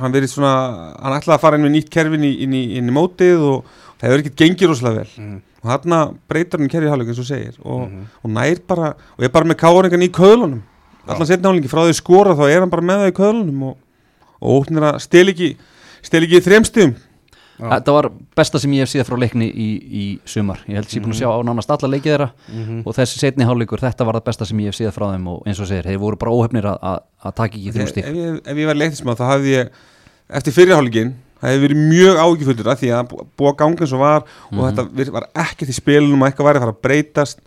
Hann verið svona, hann ætlaði að fara inn með nýtt kerfin í, inn, í, inn í mótið og það hefur ekkert gengið rosalega vel. Mm. Og þarna breytar hann kerri hálfleik eins og segir og, mm -hmm. og nær bara og er bara með káringan í köðlunum. Allan setna hálfleiki frá því skora þá er hann bara með það í köðlunum og, og óttnir að stel ekki stel ekki í þremstum Þetta var besta sem ég hef síðan frá leikni í, í sumar, ég held að ég er búin að sjá á nánast alla leikið þeirra. Mm -hmm. og þessi setni hálfleikur, þetta var það besta sem ég hef síðan frá þeim og eins og segir, þeir voru bara óhefnir að taka ekki þrjumstík Ef, ef, ef ég var leiktismað þá hafði ég eftir fyrirhálfleikin það hefði verið mjög ágifullir að því að búa gangin svo var og mm -hmm. þetta var ekkert í spilunum og eitthvað var að fara að breytast.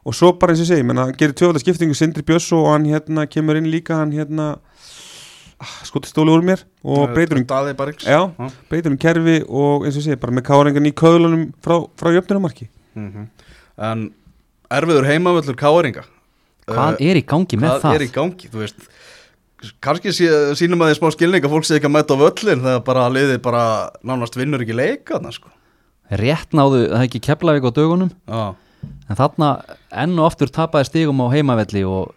Og svo bara eins og segi, menna, ah, skotistóli úr mér og breytur um já, breytur um kerfi og eins og segi, bara með káringan í köðlunum frá, frá jöfnunumarki mm -hmm. En erfiður heimavöllur káringa? Hvað uh, er í gangi með það? Hvað er í gangi, þú veist? Kannski sí, sínum að því smá skilning að fólk sé ekki að mæta á völlin þegar bara liðið bara nánast vinnur ekki leika sko. Rétt náðu það ekki Keflavík á dögunum? Ah. en þarna enn og oftur tapaði stigum á heimavelli og,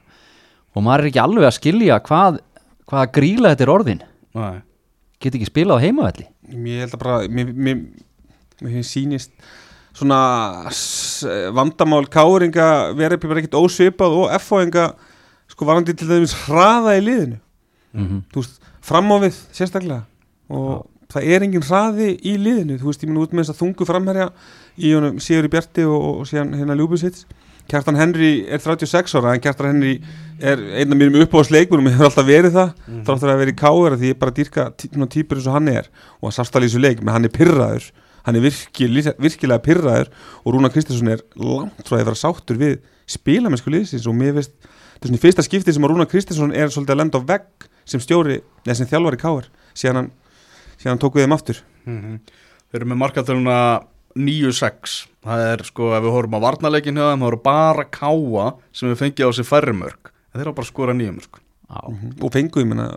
og maður er ekki alveg að skilja hvað, hvað gríla þetta er orðin Nei. Get ekki spilað á heimavelli Mér held að bara mér, mér, mér sínist svona vandamál káringa verið bara ekkit ósvipað og F-fóinga sko varandi til dæmis hraða í liðinu mm -hmm. þú veist, framávið sérstaklega og ja. það er engin hraði í liðinu, þú veist, ég minn út með þess að þungu framherja í honum Sigur í Bjarti og, og síðan hérna Ljúbusits Kjartan Henry er 36 ára en Kjartan Henry er einna mjög upp á sleikmunum og hefur alltaf verið það mm. þáttur að vera í káður því ég bara dýrka týpur eins og hann er. Og að sástali í þessu leik, menn hann er pyrraður hann er virkil, virkilega pyrraður og Rúna Kristinsson er langt frá að vera sáttur við spilamennsku liðsins. Og mér veist þetta er svona í fyrsta skipti sem að Rúna Kristinsson er svolítið að lenda á vegg sem stjóri, eða sem þjálfari káar síðan hann, síðan hann tók við þeim aftur. Mm -hmm. Þeir eru með markaðaluna 9-6 það er sko, ef við horfum á varnarleikin hjá þeim, það eru bara káa sem við fengið á sig færri mörg en þeir eru bara skora nýjum mörg mm -hmm. og fenguð, ég menna,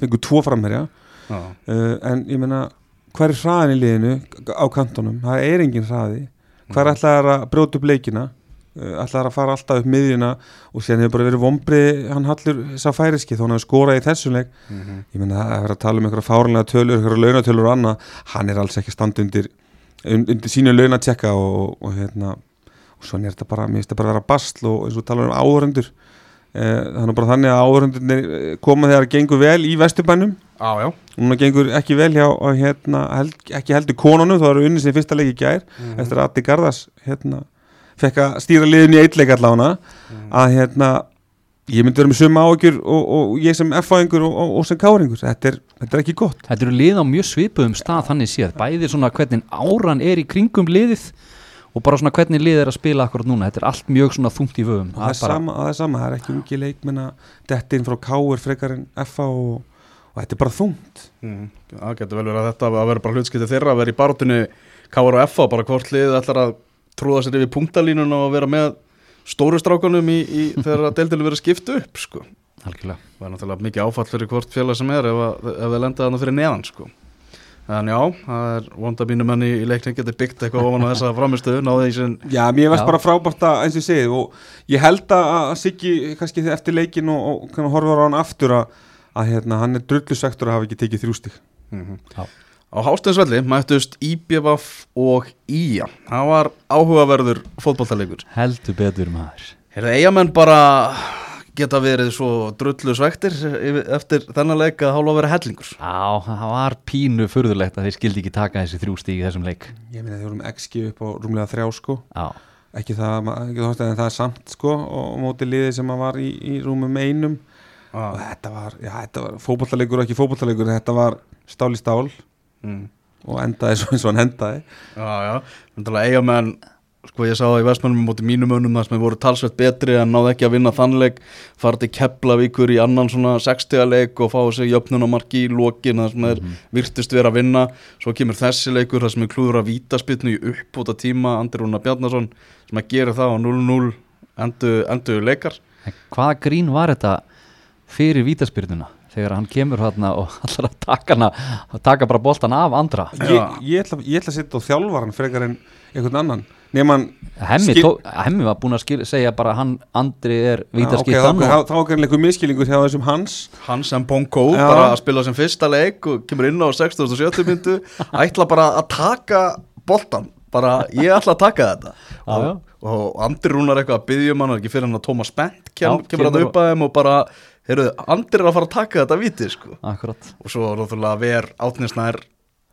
fenguð tvo framherja. Uh, en ég menna hver er hraðin í liðinu á kantonum, það er engin hraði. Hver mhm. ætlaði að brjóta upp leikina? Eh, ætlaði að fara alltaf upp miðjuna og síðan hefur bara verið vombrið hann hallur sá færiski þó hann hefur skorað í þessum leik. Mm -hmm. ég menna að vera að tala um einhverja fárlega tölur, einhverja launatölur og annað. Hann er alls ekki stand undir sínu launatjekka og, og hérna og svo er þetta bara, mér finnst þetta bara að vera bastl og eins og tala um áhörundur eh, þannig bara þannig að áhörundur eh, koma þegar það gengur vel í vesturbænum og það gengur ekki vel hjá hérna, held, ekki heldur konunum þá eru unni sem fyrsta leiki gær mm -hmm. eftir að Adi Garðas hérna fekk að stýra liðin í eitleik allavega mm. að hérna ég myndi vera með suma áökjur og, og ég sem F-fáingur og, og, og sem káringur þetta er, þetta er ekki gott. Þetta eru lið á mjög svipuðum stað þannig séð. Bæðir svona hvernig áran er í kringum liðið og bara svona hvernig lið er að spila akkurat núna, þetta er allt mjög svona þungt í vögum það, það, bara... það er sama, það er ekki ungi leikmenn að detti inn frá káur frekar en F-fá og þetta er bara þungt. Mm. Það getur vel verið að þetta að vera bara hlutskipti þeirra að vera í baróttinu káur og F-fá bara hvort lið ætlar að trúða sér yfir punktalínun og vera með stóru strákanum í, í þegar að deildilu verið skiptu upp sko. Algjörlega. Það er náttúrulega mikið áfall fyrir hvort félag sem er ef, að, ef það lendaði þannig fyrir neðan sko. En já, það er vonda mínu menni í leikning getið byggt eitthvað ofan á þessa framistöðu, náðu því sem... Já, mér veist bara frábært að eins og ég segið og ég held að Siggi kannski eftir leikin og, og horfa á hann aftur að, að hérna, hann er drullusvektur að hafa ekki tekið þrjústík. Mm -hmm. Já. Á Hásteinsvelli mættust Íbjöfaf og Ía. Það var áhugaverður fótballtalegur. Heldur betur maður. Er það eigamenn bara geta verið svo drullu svektir eftir þennan leik að hálfa að vera hellingur Já, það var pínu furðulegt að þeir skildi ekki taka þessi þrjú stíg í þessum leik Ég meina þeir vorum XG upp á rúmlega þrjá sko Já, ekki það, ekki það, það er samt sko og móti liði sem að var í, í rúmum einum og þetta var, já, þetta var fótballalegur og ekki fótballalegur, þetta var stál í stál mm. og endaði svo eins og hann endaði. Já, já, myndilega eiga meðan sko ég sá það í Vestmannum móti mínum önum þar sem þeir voru talsveit betri en náðu ekki að vinna þannleik fara til Keflavíkur í annan svona 60 leik og fá þessi jöfnunamarki í lokin þar sem þeir virtust vera að vinna. Svo kemur þessi leikur þar sem þeir klúður að vítaspilnu í uppbúta tíma Andri Rúna Bjarnason sem að gera það á 0-0 endu, endu leikar. En hvaða grín var þetta fyrir vítaspyrnuna þegar hann kemur hérna og <laughs> allar að taka hana að taka bara boltan af andra. Ég, ég, ætla, ég ætla að setja á þjálfaran frekar en einhvern annan. Hann Hemmi, Skil- tó, Hemmi var búin að skil, segja bara hann Andri er Já, ok, vítaskiptan þá, er einhver miskilingur hjá þessum hans. Hans M. Bonko Já. bara að spila sem fyrsta leik og kemur inn á 60.70 myndu ætla bara að taka boltan bara ég ætla að taka þetta. Já, og, og Andri Rúnar eitthvað að byggja um hann ekki fyrir hann að Thomas Bent kem, Já, kemur hann upp að þeim og bara heyrðu, Andri er að fara að taka þetta viti sko. Akkurat. Og svo náttúrulega ver átnisnær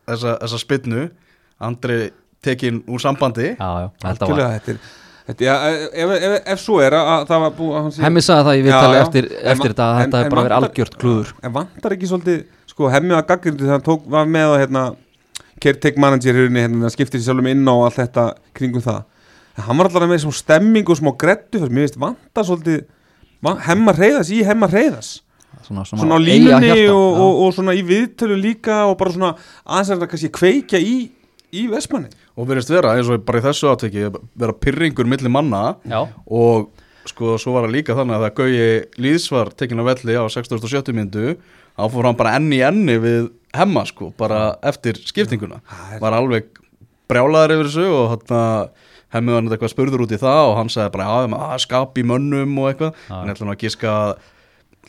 þessa, þessa spinnu. Andri tekin úr sambandi. Já, já, þetta var þetta er Þetta, já, ef, ef, ef svo er að, að það var búið að hann sé- Hemmi sagði það í viðtali eftir, En eftir þetta að en- þetta er bara verið algjört klúður. En vantar ekki svolítið, sko, hemmi var gaggrindi þegar hann tók, var með að hérna, caretaker manager hérna, hérna, skiptir sér sjálfum inn á og allt þetta kringum það. En hann var allar með smá stemming og smá grettu, mér veist, vantar svolítið, van, hemma reyðas í hemma reyðas. Svona, Svona á eiga línunni og, og, og svona í viðtölu líka og bara svona aðeins að kannski kveikja í, í Vestmanni. og verðist vera eins og bara í þessu atveki vera pyrringur milli manna Já, og sko svo var það líka þannig að það Gauji Lýðs var tekin á velli á 6070 myndu þá fór hann bara enn í enni við hemma sko, bara eftir skiptinguna Það er- var alveg brjálaður yfir þessu og hann hemmið hann eitthvað spurður út í það og hann sagði bara að, að skap í mönnum og eitthvað. En ég ætla nú að giska að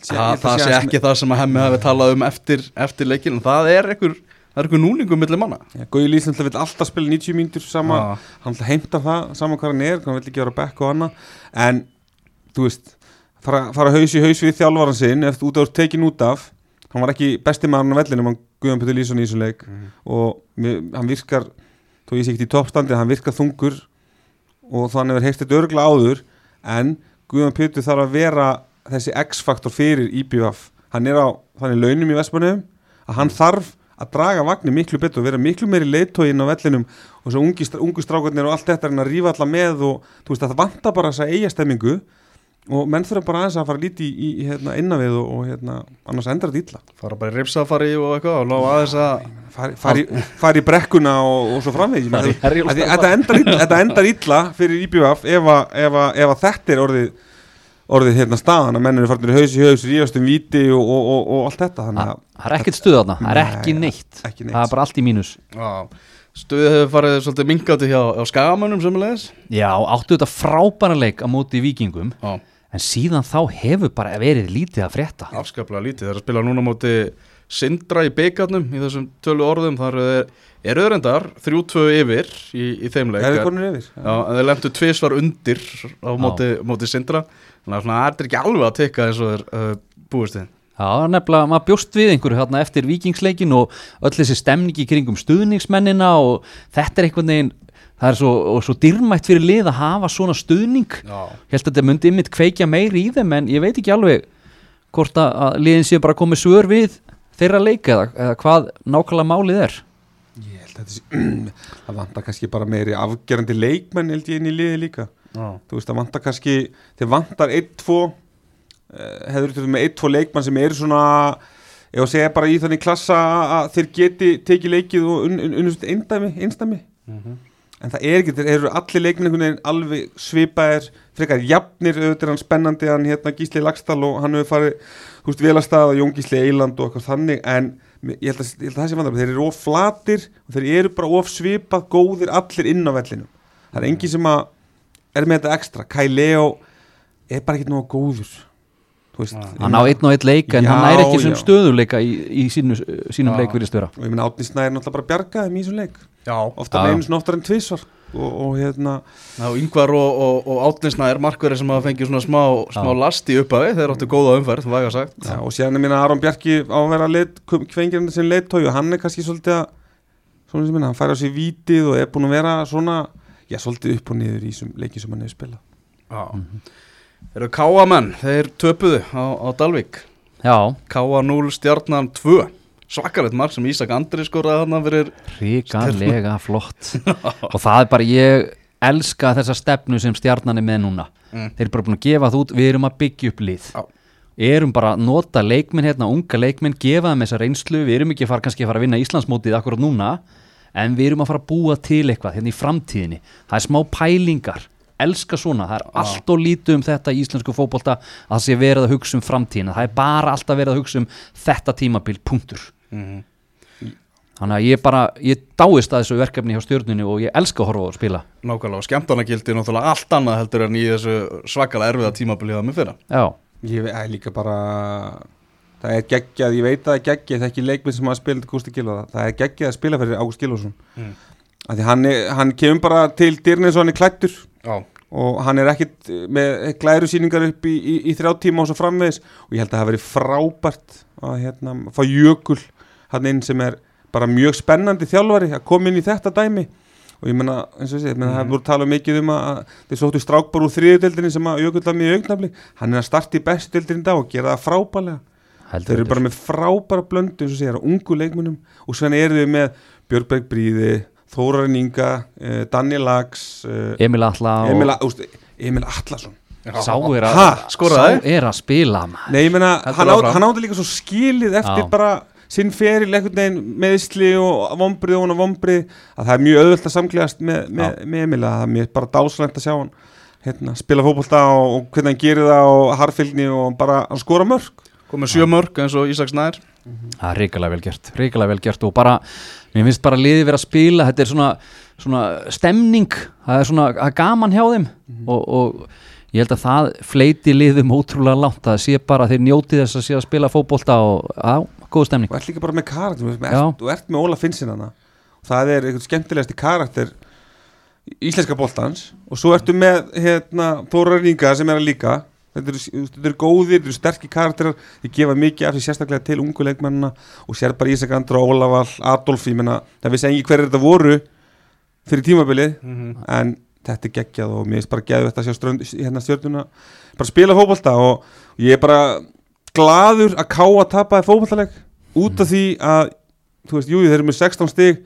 það sé ekki það sem að hemmi hafi talað um eftir, eftir leikin en það er einhver, er einhver núlingum milli manna. Ja, Gói Lýsland vil alltaf spila 90 mínútur sama, Já. hann vil heimta það sama hvað hann er, hann vil ekki vera back og annað. En, þú veist fara, fara haus í haus við þjálfaran sinn eftir út af tekin út af. Hann var ekki besti maður á vellinum, hann Guðan Petur Lýsson í þessum leik. Og mér, hann virkar þó ég sé ekki í toppstandi, hann virkar þungur og þannig verður heist þetta örgla áður en Guðan Petur þarf að vera þessi X-faktor fyrir IBF hann er á þannig launum í Vestmannum að hann þarf að draga vagnir miklu betur og vera miklu meiri leiðtógin á vellinum. Og svo ungu strákarnir og allt þetta er hann að rífa alla með og þú veist að það vantar bara þessa eigastemmingu og menn þurfa bara aðeins að fara lítið í, í hérna, innavið og, og hérna, annars endrar þetta illa. Fara bara í ripsafari og eitthvað og ná aðeins að fari, fari, fari í brekkuna og, og svo í Þetta- endar, illa- þetta endar illa fyrir IBF ef, að- ef, að- ef að þetta er orðið orðið hérna staðan að mennur er farinir haus í haus, ríðast um víti og, og, og, og allt þetta þannig Það að það er ekkert stuð þarna, það er ekki Nei, neitt. ekki neitt. Það er bara allt í mínus. Já, stuðið hefur farið svolítið mingandi hjá, hjá skagamönnum sömulegis Já, áttu þetta frábæra leik á móti vikingum Já, En síðan þá hefur bara verið lítið að frétta. Afskaplega lítið. Þeir eru að spila núna móti Sindra í byggarnum í þessum tölu orðum. Þar er, er öðrendar 3-2 yfir í, í þeim leik. Er þið konur yfir? Já, en þeir lendu tvisvar undir á móti, móti Sindra. Þannig að þetta er ekki alveg að tekka eins og þeir uh, búist þið Já, nefnilega, maður bjóst við einhverju hérna eftir vikingsleikin og öll þessi stemningi kringum stuðningsmennina og þetta er einhvern veginn, það er svo, og svo dýrmætt fyrir lið að hafa svona stuðning. Já, Ég held að þetta myndi ymmit kveikja meiri í þeim en ég veit ekki alveg hvort að, að liðin séu bara komið svör við þeirra leik eða, eða hvað nákvæmlega málið er. Ég held að þetta sé <clears throat> það vantar kannski bara meiri afgerandi leikmenn held ég inn í liði líka. Já, þú veist það vantar kannski þeir vantar 1-2 hefur þetta með 1-2 leikmann sem eru svona ef að segja bara í þannig klassa að þeir geti tekið leikið og unnust un, un, un, eindæmi, einstæmi en það er ekki, þeir eru allir leikmenn einhvern veginn alveg svipaðir frekar jafnir, auðvitað hann spennandi hann hérna Gísli Lagstall og hann hefur farið þú veist velastað og Jón Gísli Eiland og eitthvað þannig en ég held að, ég held að það sé vandar þeir eru of flatir og þeir eru bara of svipað góðir allir inn á vellinum. Það er engin sem að er með þetta ekstra, Kai Leo er bara ekki nógu góður veist, Hann á einn og einn leik en Já, hann er ekki sem stöðuleika í, í sínu, sínum Já. leik virðist vera og ég meina Átni Snæður náttúrulega bara bjargaði þeim í þessum leik ofta Já, með einu svona oftar en tvisvar. Og, og hérna Já, Yngvar og, og, og Átninsnæður markverði sem hafa fengið svona smá, smá Já. last í upphafi. Þeir áttu góða umferð, væga sagt. Já, og síðan er minna Aron Bjarki á að vera kvengirinn sem leittói og hann er kannski svolítið að svona sem minna, hann færi á sig vítið og er búin að vera svona, já, svolítið upp og niður í þessum leikið sem hann hefur spilað. Já. Eru Káamenn, þeir töpuðu á, á Dalvík. Já, Káa 0 stjarnan 2 Svakalegt mark sem Ísak Andri skoraði þarna fyrir ríkalega flott. <laughs> Og það er bara, ég elska þessa stefnu sem stjarnan er með núna. Mm. þeir eru bara búin að gefa það út, við erum að byggja upp lið. Já. erum bara að nota leikminn hérna, unga leikminn, gefa þeim þessa reynslu. Við erum ekki að fara, kannski að fara að vinna Íslandsmótið akkurat núna, en við erum að fara að búa til eitthvað hérna í framtíðinni. Það er smá pælingar, elska svona það er allt og lítið um þetta í íslensku fótbolta að það sé verið að hugsa um framtíðina. Það er bara alltaf verið að hugsa um þetta tímabil, punktur mm Þannig að ég bara, ég dáist að þessu verkefni hjá stjórnunni og ég elska að horfa að spila. Nákvæmlega, og skemmtarnagildi er náttúrulega allt annað heldur en í þessu svakalega erfiða tímabilið það með fyrra. Já, Ég er líka bara það er geggjað, ég veit að það er geggjað það er ekki leikminn sem hafa spilað Gústi Gilva það er geggjað að spila fyrir Ágúst Gilvason Mm. af því hann, er, hann kemur bara til er klættur Já, og hann er ekkit með glæru síningar upp í, í, í þrjá tíma og svo framvegis. Og ég held að það hafi verið frábært að hérna, fá jökul hann inn sem er bara mjög spennandi þjálfari að koma inn í þetta dæmi. Og ég menna, eins og ég segi, mm. það er búin að tala mikið um að þeir sóttu strákbar úr þriðudeldinni sem að jökull var mjög augnafli hann er að starta í bestudeldinni í dag og gera það frábælega heldur þeir eru bara með frábæra blöndu eins og segir, ungu leikmunum og svo eru við með Björgberg Bríði Þórarin Inga, uh, Daniel Lags uh, Emil Atla og Emil, úst, Emil Atlason. Sá er að, sá er að spila. Nei, ég meina, Heldur hann, á, hann átti líka svo skilið eftir Já. bara sinn feril einhvern veginn meðsli og vombrið og hann vombrið að það er mjög auðvöld að samklegast með, með, með Emil að það er mjög bara dásalegt að sjá hann hérna, spila fótbolta og, og hvernig hann gerir það og harfylgni og bara hann skora mörg komið sjö mörg eins og Ísak Snær. Það er ríkilega vel gert ríkilega vel gert og bara mér finnst bara liðið vera að spila þetta er svona, svona stemning það er svona það er gaman hjá þeim og, og ég held að það fleiti liðum ótrúlega langt það sé bara að þeir njóti þess að sé að spila fótbolta og á, góð stemning. Og ert líka bara með karakter ert, þú ert með Óla Finnsin hana og það er einhvern skemmtilegasti karakter íslenska boltans. Og svo ertu með hérna, Þórar Inga sem er að líka. Þetta eru, þetta eru góðir, þetta eru sterkir karakterar. Þeir gefa mikið af því sérstaklega til ungu leikmennina. Og sér bara Ísak Andra, Ólafall Adolf, ég menna, það vissi engi hverju þetta voru fyrir tímabilið. En þetta er geggjað og mér finnst bara geðu þetta að sjá strönd, hérna stjörnuna bara spila fótbolta og ég er bara gladur að ká að tapa í fótboltaleg út af því að þú veist, jú, þeir eru með 16 stig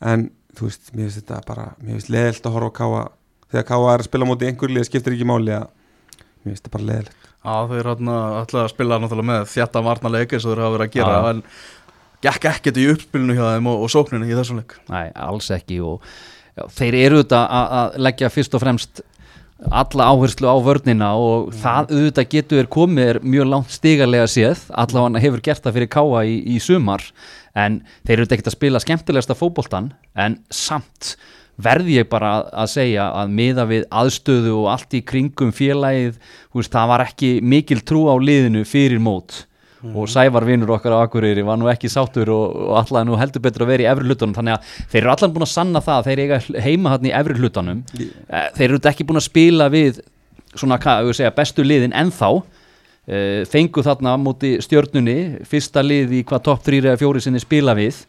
en þú veist, mér finnst þetta bara mér finnst leðilt að horfa á káa þegar káa er að spila á móti einhver lið skiptir ekki máli að mér finnst þetta bara leðilegt Já, þeir hérna ætlaði að spila náttúrulega með þjætta varnarleik eins og þeir hafa verið að gera Já. en gekk ekkert í uppspilinu hjá þeim og, og sókninu í þessum leik. Nei, alls ekki og já, þeir eru þetta að, leggja fyrst og fremst alla áherslu á vörnina og það auðvitað getur er komið er mjög langt stigarlega séð. Allavega hefur gert það fyrir Káa í, í sumar en þeir eru ekkert að spila skemmtilegasta fótboltan en samt verði ég bara að, segja að miða við aðstöðu og allt í kringum félagið, veist, það var ekki mikil trú á liðinu fyrir mót og Sævar vinnur okkar á Akureyri var nú ekki sáttur og, og allavega nú heldur betur að vera í efri hlutunum þannig að þeir eru allan búin að sanna það að þeir eiga heima hann í efri hlutunum Eh, þeir eru ekki búin að spila við svona, hvað, segja, bestu liðin ennþá. Uh, fengu þarna á móti stjörnunni fyrsta lið í hvað topp 3 eða 4 sinni spila við.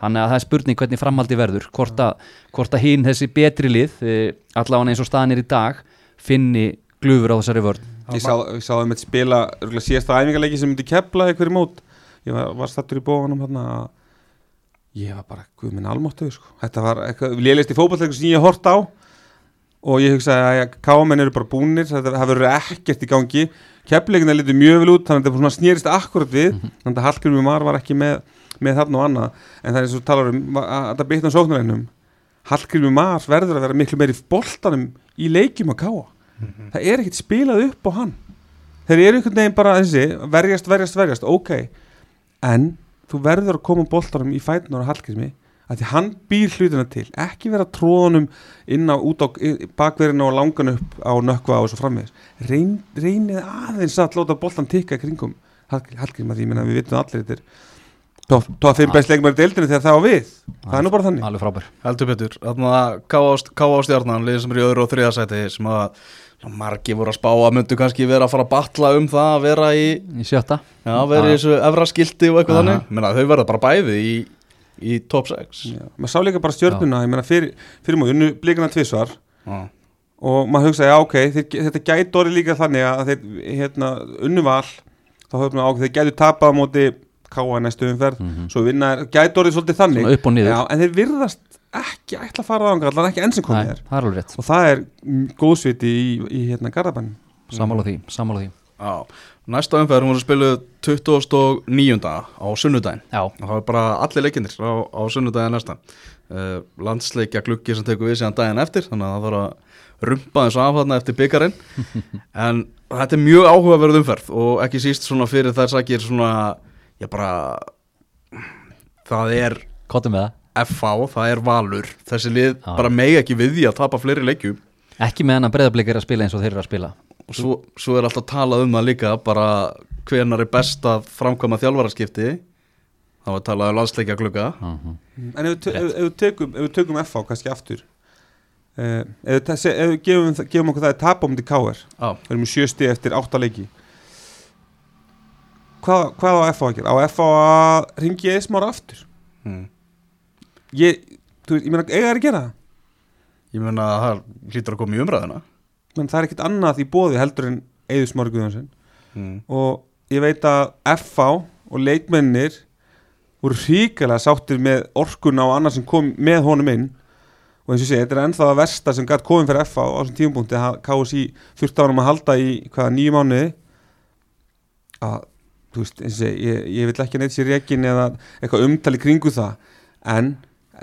Þannig að það er spurning hvernig framhaldi verður. Hvort að, að hinn þessi betri lið uh, allavega eins og staðan er í dag finni glufur á þessari vörn ég sá, ég sá þeim eitt spila síðasta æfingarleiki sem myndi kepla einhverju mót. Ég var, var stattur í bóðanum hérna að ég var bara, guð minn almáttu sko. þetta var eitthvað, lélegst í fótballleikum sem ég hort á. Og ég hugsaði að káamenn eru bara búnir það verður ekkert í gangi. Keppleikina litur mjög vel út þannig að svona snýrist akkurat við. Þannig að Hallgrimur Mar var ekki með, með þarna og annað. En það er eins og þú talar um að að þetta bitna á sóknareinum Hallgrimur Mar verður að vera miklu meiri í í að káa það er ekkert spilað upp á hann. Þeir eru einhvern veginn bara þessi verjast, verjast, verjast, ok. En þú verður að koma boltanum í fætunar og Hallgrími að því hann býr hlutina til. Ekki vera tróðunum inn á á bakverðina og langan upp á nökkva og svo framvegis. Reyn, reynið aðeins að láta boltan tikka í kringum Hallgríma því ég meina við vitum allir þetta er Tó að fimm best leikmæri deildinu þegar það á við. Það er nú bara þannig. Alveg frábær. Heldur betur, þannig að K.A. stjarnan liðið sem er í öðru og þriða sæti sem að margi voru að spá að myndu kannski vera að fara að batla um það að vera í, í sjötta. Já, vera í þessu efra skilti og eitthvað þannig. Menna, þau verða bara bæði í, í top 6 Já, maður sá líka bara stjörnuna, ég meina fyrir, fyrir múið, unnu blikana tvisvar. Já, og maður hugsaði, já ok, þeir, þetta gæti orðið líka þannig að þeir, hérna, unnu val þá höfum við ákveð, þeir gætu tapað á móti káa næstu umferð, svo vinna er, gæti orðið svolítið þannig. Svona upp og niður. já, en þeir virðast ekki ætla að fara á ánga, allan ekki enn sem komið er. það er alveg rétt. Og það er góðsviti í, í hérna Garðabænum. Sammála því, sammála því. Já. Næsta umferð hún voru spiluð 29. á og það var bara allir leikindir á, á sunnudaginn næsta uh, landsleikja gluggi sem tekur við síðan daginn eftir þannig að það var að rumpa eins og af þarna eftir byggarinn <laughs> en þetta er mjög áhugaverð umferð og ekki síst svona fyrir þær sakir svona, já bara það er kottum með það FH, það er Valur þessi lið Já. bara megi ekki við því að tapa fleiri leikjum Ekki með hennar breyðablik er að spila eins og þeir eru að spila og svo, svo er alltaf talað um það líka bara hvenar er best að framkvæma þjálfaraskipti þá er talað um landsleikja glugga Mhm. En ef við, ef, ef við tökum, ef við tökum FH kannski aftur uh, ef við, við gefum, gefum okkur það að tapa um til KR við erum í sjö stig eftir átta leiki hvað, hvað á FH að gera? Á FH að ringi eðsmára aftur? mm. Ég, þú veist, ég meina, eiga þær að gera það? Ég meina að það hlýtur að koma í umræðina menn það er ekkert annað í bóði heldur en Eður Smári Guðjónsson. Mm. og ég veit að FH og leikmennir voru ríkilega sáttir með orkuna og annað sem kom með honum inn. Og eins og sé, þetta er ennþá að versta sem gætt komin fyrir FH á þessum tímapunkti. Að KSI þurfti á hann að halda í hvaða nýju mánuði. Að, þú veist, eins og sé, ég, ég vil ekki neitt sér rekin eða eitthvað umtali kringu það. En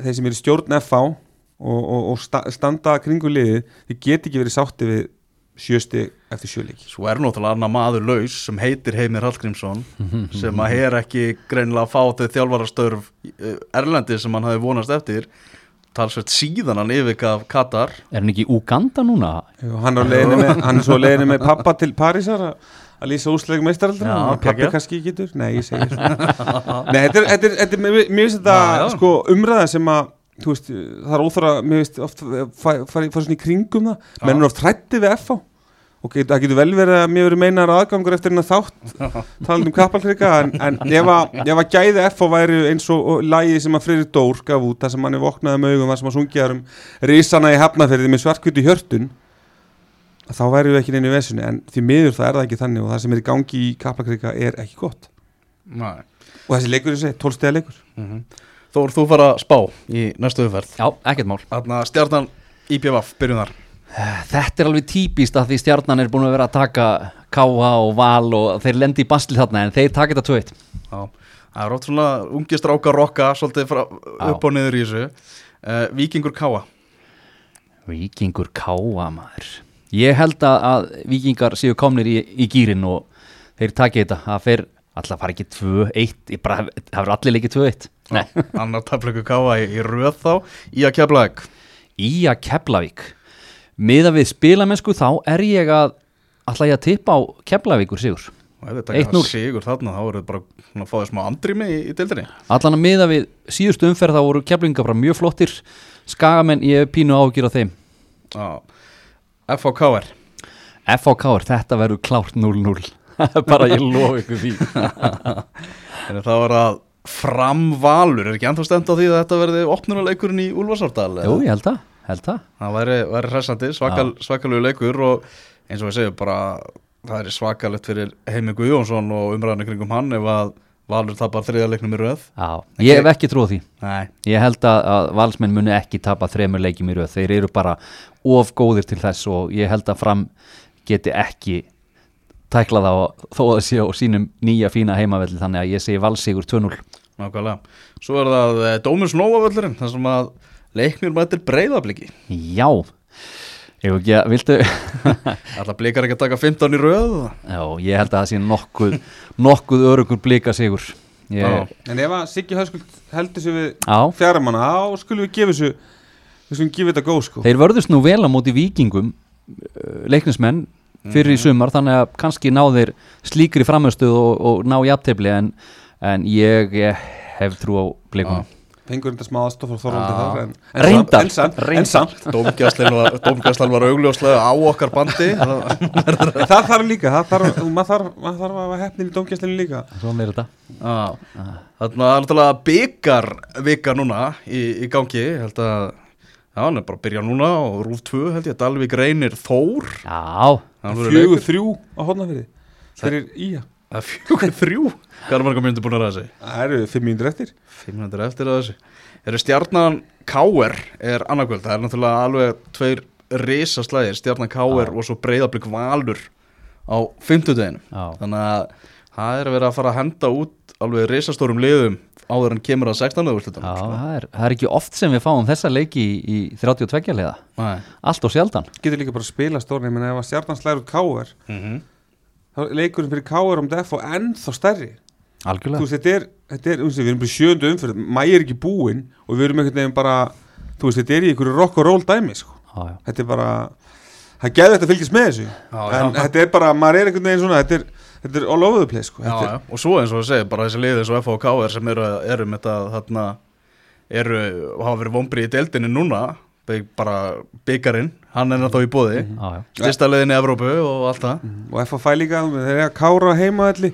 þeir sem eru stjórn FH og, og, og sta, standa kringu liðið, þið get ekki verið sátti við sjösti eftir sjöleiki Svo er náttúrulega annar maður laus sem heitir Heimir Hallgrímsson sem að er ekki greinilega að fá þau þjálfarastörf eh, Erlendi sem hann hafi vonast eftir. Talsveit síðan hann yfirgaf Katar. Er hann ekki í Uganda núna? Jú, hann, er með, hann er svo á leiðinni með pappa til Parísar að að lýsa Já, og pappi kannski getur? Nei, ég segi svo <laughs> nei, þetta er, þetta þetta mér finnst þetta sko, umræða sem að þú veist, það er óþara, mér finnst oft fara fara svona í kringum það. Já. menn er oft hrætti við FH og það getur vel verið að mér verið meinar aðgangur eftir hennar þátt <laughs> talað um kappalkrika en, en ef, að, ef að gæði FH væri eins og, og lægi sem að Freyri Dór gaf út það sem hann er voknaði með augum það sem að sungjaður um risana í hafnaferði með svartkviti hjörtun þá væri við ekki neinu vesunni en því miður það er það ekki þannig og það sem er í gangi í kaplakrika er ekki gott. Nei. og þessi leikur er segi, 12 stegar leikur. Mm Þó er þú fara að spá í næstu umferð. Já, ekkert mál. Þarna stjarnan IPVF, byrjum þar Þetta er alveg típist að því stjarnan er búin að vera að taka Káa og Val og þeir lendi í basli þarna en þeir taka þetta tveit Já, það er ótt svona ungi strákar rokka svolítið frá, upp og niður í þessu. Uh, Víkingur Káa Víkingur Káa maður Ég held að, að Víkingar séu komnir í, í gýrin og þeir taki þetta. Að þeir alltaf fara ekki 2-1 Ég bara, það verður allir leikið 2-1 Nei, <laughs> Annar tafleiku Káa í, í röð þá. Í að kefla ekki í að Keflavík. Miða við spilamennsku þá er ég að ætla ég að tippa á Keflavíkur sigur. Ef þetta 1-0. sigur þarna þá eru bara að fá þér smá andrými í, í deildinni. Allan að miða við síðustu umferð þá voru Keflavíkar bara mjög flottir. Skagamenn, ég pínu ágjur á þeim. Já FHKR FHK, þetta verður klárt 0-0 <laughs> bara ég lof ykkur því. <laughs> En það var að framvalur. Er ekki ennþá stend á því að þetta verði opnunuleikurinn í Úlfarsárdal Jú, ég held það, held það. Það væri, væri hressandi, svakal, svakalegu leikur og eins og við segjum bara það er svakalegt fyrir Heimi Guðjónsson og umræðinu kringum hann ef að Valur tapar þriða leiknum í röð. Já, ég hef ekki trúið því. Nei, Ég held að, að valsmenn muni ekki tapa þremur leikjum í röð. Þeir eru bara of góðir til þess og ég held að fram geti ekki tækla og þó að sé á sínum nýja fína heimavelli þannig að ég segi valsigur 2-0 nákvæmlega. Svo er það eh, Dómus Nóavöllurinn þar sem að leiknir mættir breyðabliki Já, ekki að, viltu <laughs> Alltaf blikar ekki að taka 15 í röð? Já, ég held að það sé nokkuð nokkuð örugur blika sigur ég, Já. en ef að Siggi Höskuld heldur sér við Já, fjaramanna þá skulum við gefa þessu við skulum gefa þetta góð sko. Þeir vörðust nú vel á móti vikingum uh, leiknismenn fyrir í sumar þannig að kannski ná þeir slíkri framöstuð og, og ná jafntefli en, en ég, ég hef trú á blikunum fengur þetta smá aðstof frá Þorvaldi þar en, en Reyndar, samt, en, samt, samt Dómgæslan var, augljóslega á okkar bandi. <laughs> Það þarf líka, það þarf, maður þarf, maður þarf að hefnin í dómgæslinu líka. Svona er þetta. Þarna er náttúrulega byggar vika núna í, í gangi. Held að, já, hann er bara að byrja núna og Rúf 2 held ég, Dalvík reynir Þór. Já, fjögur þrjú á hodnafyrði fyrir ía Það er fjögur þrjú? Hvað er marga myndir búin að ræða sig? það eru fimm mínútur eftir. 500 eftir að þessu. Eru stjarnan K.R. er annarkvöld Það er náttúrulega alveg tveir risaslæðir Stjarnan K.R. og svo breyðablík Valur á fimmtudeginu já, Þannig að það er að vera að fara að henda út alveg risastórum liðum áður en kemur að 16. já úrslitunum, það, er, það er ekki oft sem við fáum þessa leiki í, í 32 liða. Nei. Allt og sjaldan. Getur líka bara að spila stórn ég menna ef að stjarnan slæður út káver Mm er leikurinn fyrir káver um def og ennþá stærri þú Algjörlega veist, þetta er, þetta er, þú við erum bara sjöndu umfyrir mæ er ekki búinn og við erum einhvern veginn bara þú veist, þetta er í einhverju rock and roll dæmi sko. já, já. þetta er bara það getur þetta að fylgjast með þessu Já, en já. þetta er bara, maður er einhvern veginn svona þetta er, þetta er all over the place sko. Já, er- já, og svo eins og við segjum, bara þessi liðið eins og F og K.R. sem eru, eru með þetta þarna, eru, og hafa verið vombri í deildinni núna, bara byggarinn, hann er náttúrulega í bóði já, já. styrsta liðin í Evrópu og allt það. Og FFI líka, þeir eru að kára heima allir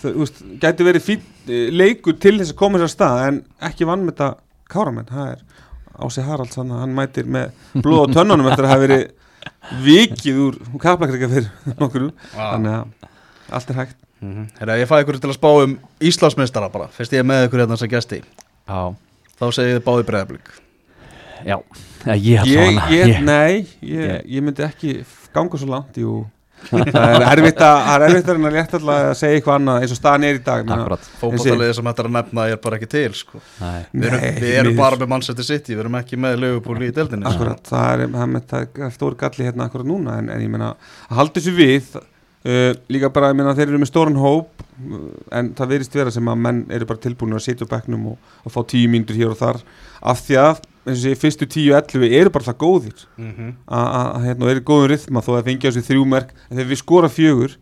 þú veist, gæti verið fín eh, leikur til þess að koma þess að stað en ekki vann með þetta káramenn það er Ási Haralds hann, hann mætir með blóð á <laughs> tönnunum eftir að hafa verið vikið úr kaplakrika fyrir <laughs> nokkur þannig að allt er hægt. Mhm. Herra, ég fæði ykkur til að spá um Íslandsmeistara bara, fyrst ég er með ykkur hérna sem gæsti já, þá segið þið báði breyðablík já. Já, Ég, ég, allavega- ég, ég, nei, ég, ég myndi ekki ganga svo langt, jú það er erfitt að, það er erfitt að rétt alltaf að segja eitthvað annað eins og staðan er í dag fótballaliðið sem þetta er að nefna er bara ekki til sko. Nei. við erum, Nei, við erum bara með Manchester City við erum ekki með Liverpool í deildinni sko. Akkurat, það er, það er, það er stór galli hérna akkurat núna en, en ég meina að halda þessu við uh, líka bara, ég meina þeir eru með stóran hóp uh, en það verist vera sem að menn eru bara tilbúin að sitja á bekknum og, og fá tíu mínútur hér og þar. Af því að, eins og sé, fyrstu tíu ellu eru bara það góðir. Mm að, að, að hérna, eru góðum rytma þó að fengja þessi þrjú merk. En þegar við skora fjögur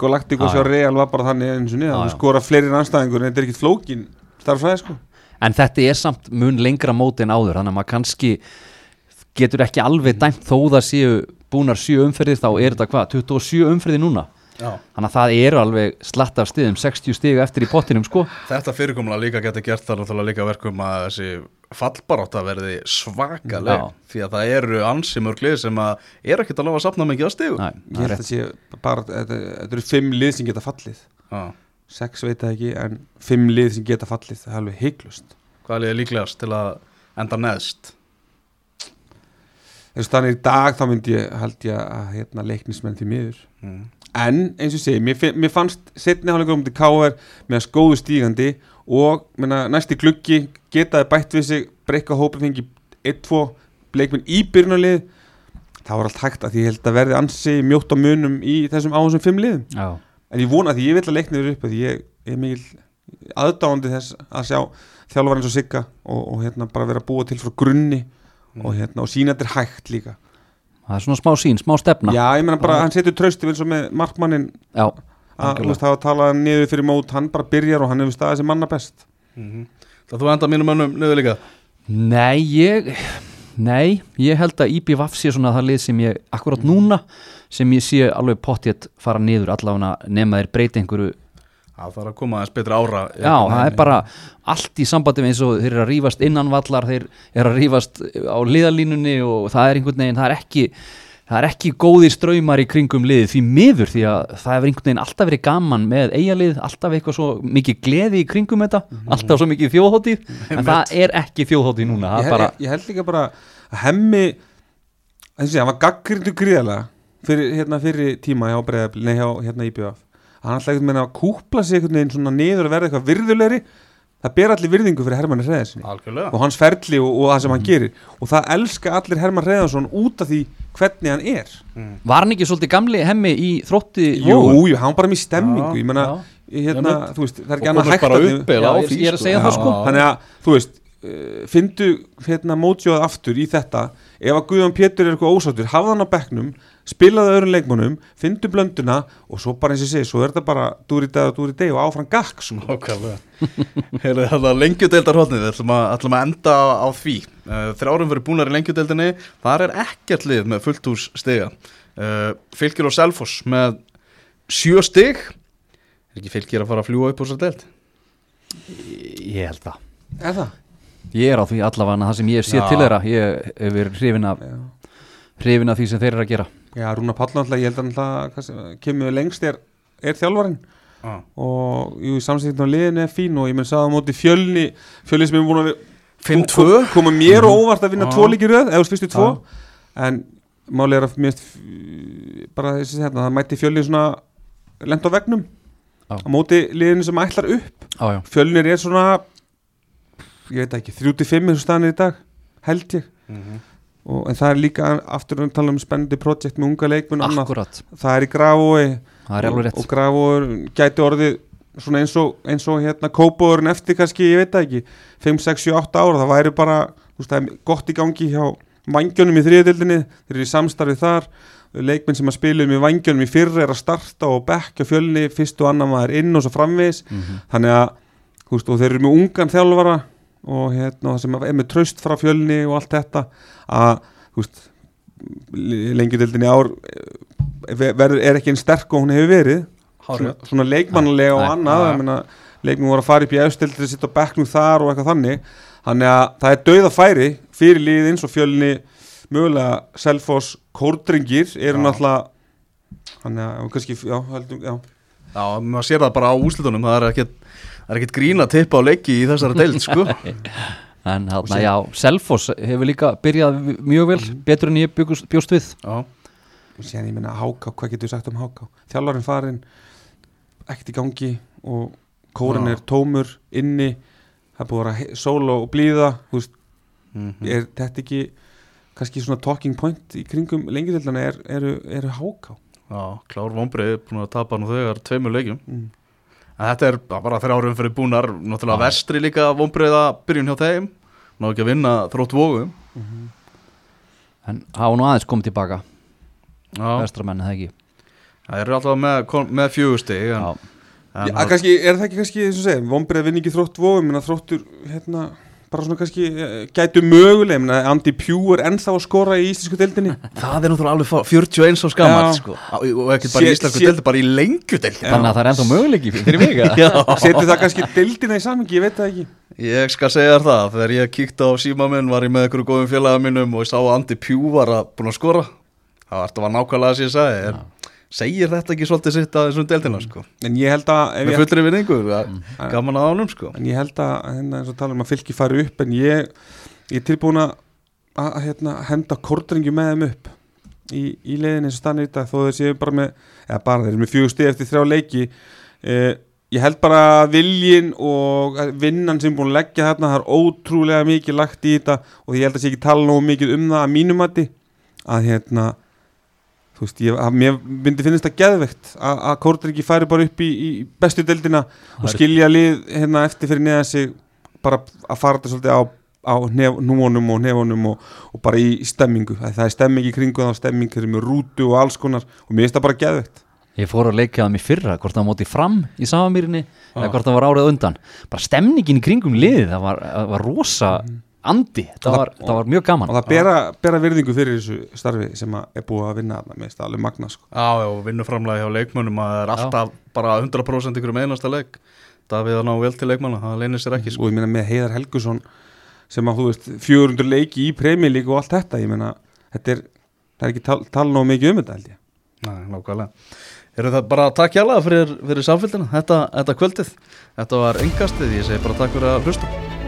Galactic og. Real var bara þannig eins og niður, Já, við skora fleiri en anstæðingur en þetta er ekkit flókin starfsvæði sko. En þetta er samt mun lengra móti en áður Þannig að maður kannski getur ekki alveg dæmt þó það séu búnar sjö umferðir þá er þetta hvað, 27 umferðir núna? Já. Þannig að það eru alveg slatt af stiðum 60 stig eftir í pottinum sko. Þetta fyrirkomlega líka getur gert það náttúrulega líka verkum að þessi fallbarátta verði svakaleg Já. því að það eru ansi mörg lið sem að er ekkert að lofa að sapna mikið á stigum. Næ, ég held að sé bara, þetta, þetta eru fimm lið sem geta fallið. Já. sex veit það ekki en fimm lið sem geta fallið það er alveg heiklust hvað er líklegast til að enda neðst eins og þannig í dag þá myndi ég held ég að hérna, leiknismenn því miður. Mm. en eins og ég segi, mér, mér fannst setni hálfleikur um til KR með skóðu stígandi og menna, næsti gluggi getaði bætt við sig breyka hópi fengi 1-2 bleikminn í byrjunarlið. Það var allt hægt að því ég held að verði ansi mjótt á munum í þessum áhersum fimm liðum. Já, En ég vona því ég vil að leiknir upp að ég er mikil aðdáandi þess að sjá þjálfar eins og Sigga og, og hérna bara vera búa til frá grunni og hérna og sína þetta er hægt líka. Það er svona smá sín, smá stefna. Já, ég meina bara hann setur trausti eins og með markmannin Já, að þú algjörlega. veist það að tala hann niður fyrir mót hann bara byrjar og hann hefur staðið sem manna best. Mm Það þú enda mínum mönnum niður líka? Nei, ég Nei, ég held að IBVF sé svona það lið sem ég akkurat núna sem ég sé alveg pottjett fara niður allavega nema þeir breyti einhverju Það þarf að koma aðeins betri ára Já, það er bara allt í sambandi eins og þeir eru að rífast innan vallar þeir eru að rífast á liðalínunni og það er einhvern veginn, það er ekki það er ekki góðir ströymar í kringum liðið því miður því að það hefur einhvern veginn alltaf verið gaman með eigalið, alltaf eitthvað svo mikið gleði í kringum þetta, alltaf svo mikið þjóðhóttíð, en það er ekki þjóðhóttíð núna, það ég, bara ég, ég held líka bara að hemmi hann var gaggrindu gríðalega fyrir, hérna, fyrir tíma hjá hérna IBF hann alltaf einhvern veginn að kúpla sig einhvern veginn svona niður og verða eitthvað virðulegri. Það ber allir virðingu fyrir Hermanni Hreðarsinni Algjörlega. Og hans ferli og, og það sem hann gerir. Og það elska allir Hermann Hreðarsson út af því hvernig hann er. Var hann ekki svolítið gamli hemmi í þrótti jú, jú, hann bara með stemmingu Já, ég meina, já. hérna, þú veist, það er ekki annað hægt að- ég er að sko. segja það, sko. Já. þannig að, þú veist, uh, fyndu hérna mótjóð aftur í þetta. Ef að Guðjón Pétur er eitthvað ósáttur hafða hann á bekknum, spilaði öðrum leikmönnum fyndu blönduna og svo bara eins og segi svo er þetta bara dúri dag og dúri deg og áfram gakk sko. Nákvæmlega. <laughs> Heyrðu þetta lengjudeildarhóttnið Við ætlum að, ætlum að enda á, á því. Uh, Þrjárum fyrir búnar í lengjudeildinni Þar er ekkert lið með fullt hús stiga. Uh, Fylgir og Selfoss með sjö stig. Er ekki fylgir að fara að fljúa upp úr þessar deild? Ég held það. Er það? Ég er á því allavega það sem ég sé Já. til þeirra Ég hef verið hrifin af, hrifin af því sem þeir eru að gera. Já, Rúna Páll náttúrulega, ég held að sem- kemur lengst er, er þjálfarinn. Ah. og jú, samsýttin á liðinu er fín og ég menn sagði á móti fjölni fjölni sem er búin að vi- 5-2 ko- koma mér og óvart að vinna Já. tvo líkir röð, eða tvo. Já. en máli er að mér finnst, bara þessi hérna, það mætti fjölni svona lent á vegnum á móti liðinu sem ætlar upp. Já, já, fjölnir er svona ég veit ekki, 35 eins og staðan er í dag held ég. Mhm. og, en það er líka aftur að tala um spennandi projekt með unga og akkurat það er í grafói er rétt. Og grafói gæti orðið svona eins og, eins og hérna kópóðurinn eftir kannski, ég veit ekki 5, 6, 7, 8 ára, það væri bara þú veist, það er gott í gangi hjá vangjönum í þriðadildinni, þeir eru í samstarfi þar. Leikmenn sem að spila um í vangjönum í fyrra er að starta og bekka fjölni. Fyrst og annan maður inn og svo framvegis. Mhm. þannig að, þú veist, og þeir eru með ungan þjálfara og hérna, sem er með traust frá fjölni og allt þetta að, veist lengjudildinni ár eh, verður, er ekki einn sterk og hún hefur verið. Svona, svona leikmannlega og annað leikmenn voru að fara upp í efstildir að sitta á bekknum þar og eitthvað þannig. Þannig að það er dauða færi fyrir liðið eins og fjölni mögulega Selfoss kórdringir eru náttúrulega þannig að kannski, já, heldum, já. Já, maður sér það bara á úslitunum Það er ekkert, það er ekkert grína tippa á leiki í þessari deild sko. <laughs> En þarna, já, Selfoss hefur líka byrjað mjög vel, betur en ég bjóst við Já, og síðan ég meina Háká, hvað getur við sagt um Háká þjálfarinn farinn ekkert í gangi og kórin Já. er tómur inni það búið að vera sól og blíða þú veist, Mhm. er þetta ekki kannski svona talking point í kringum lengjadildana er, eru, eru Háká Já, klár vonbreið, búin að tapa nú þegar tveimur leikjum mm. En þetta er bara þrjárum fyrir búnar Náttúrulega Já. vestri líka vonbreiða byrjun hjá þeim. Ná ekki að vinna þrótt vógum En hafa nú aðeins komið tilbaka, Já, vestramenn, eða ekki? Það eru alltaf með, með fjögusti en, Já, en, Já, kannski, er það ekki kannski eins og segja vonbreið vinni ekki þrótt að þróttur hérna bara svona kannski eh, gætu möguleg en að Andy Pugh er ennþá að skora í íslensku deildinni. Það er náttúrulega alveg fá- 41 á skamall Já. sko. Á- Og ekki bara í Sé- íslensku sé- deildi, bara í lengju deildi þannig að það er ennþá möguleiki fyrir mig <laughs> setur það kannski deildina í samingi, ég veit það ekki. Ég skal segja þér það Þegar ég kíkti á síma minn var ég með einhverju góðum félaga minnum og ég sá að Andi Pjú var að búin að skora. Það var nákvæmlega það sem ég sagði er, Segir þetta ekki svolítið sitt að þessum deildina sko. en ég held að ef Með ég, fullri vinningu, gaman að ánum sko. en ég held að hérna, eins og tala um að fylki fari upp en ég, ég er tilbúin að að hérna, henda kortringju með þeim upp í, í leiðin eins og stannir í dag þó þeir séu bara með eða bara þeir eru með fjögur stið eftir þrjá leiki eh, ég held bara að viljin og vinnan sem er búin að leggja þarna það er ótrúlega mikið lagt í þetta og ég held að sé ekki tala nógu mikið um það að mínum mati að hérna þú veist, ég, að mér myndi finnst það geðvegt að, Kortriki færi bara upp í, í bestu deildina og er- skilja lið hérna eftir fyrir neða sig bara að fara þetta svolítið á, á nef, núonum og nefunum og, og bara í, stemmingu, það, það er stemming í kringu er stemming þeir eru með rútu og alls konar og mér finnst það bara geðvegt Ég fór að leika það mér fyrra, hvort það móti fram í samamýrinni eða Já. hvort það var árið undan. Bara stemningin í kringum liðið, það var, var rosa andi, það Og það- var, það var mjög gaman og það bera, bera virðingu fyrir þessu starfi sem að er búið að vinna það alveg magna sko. Já, já, og vinnuframlega hjá leikmönnum að það er Já. alltaf bara 100% ykkur með einasta leik Davíð að ná vel til leikmanna, það leynir sér ekki sko. og ég meina með Heiðar Helgusson sem að þú veist 400 leiki í premjölík og allt þetta, ég meina þetta er, það er ekki tal, tala nóg mikið um þetta held ég Nei, nákvæmlega Eru það bara takk hjá fyrir, fyrir samfélgina þetta, þetta kvöldið Þetta var engastið, ég segi bara takk fyrir að hlusta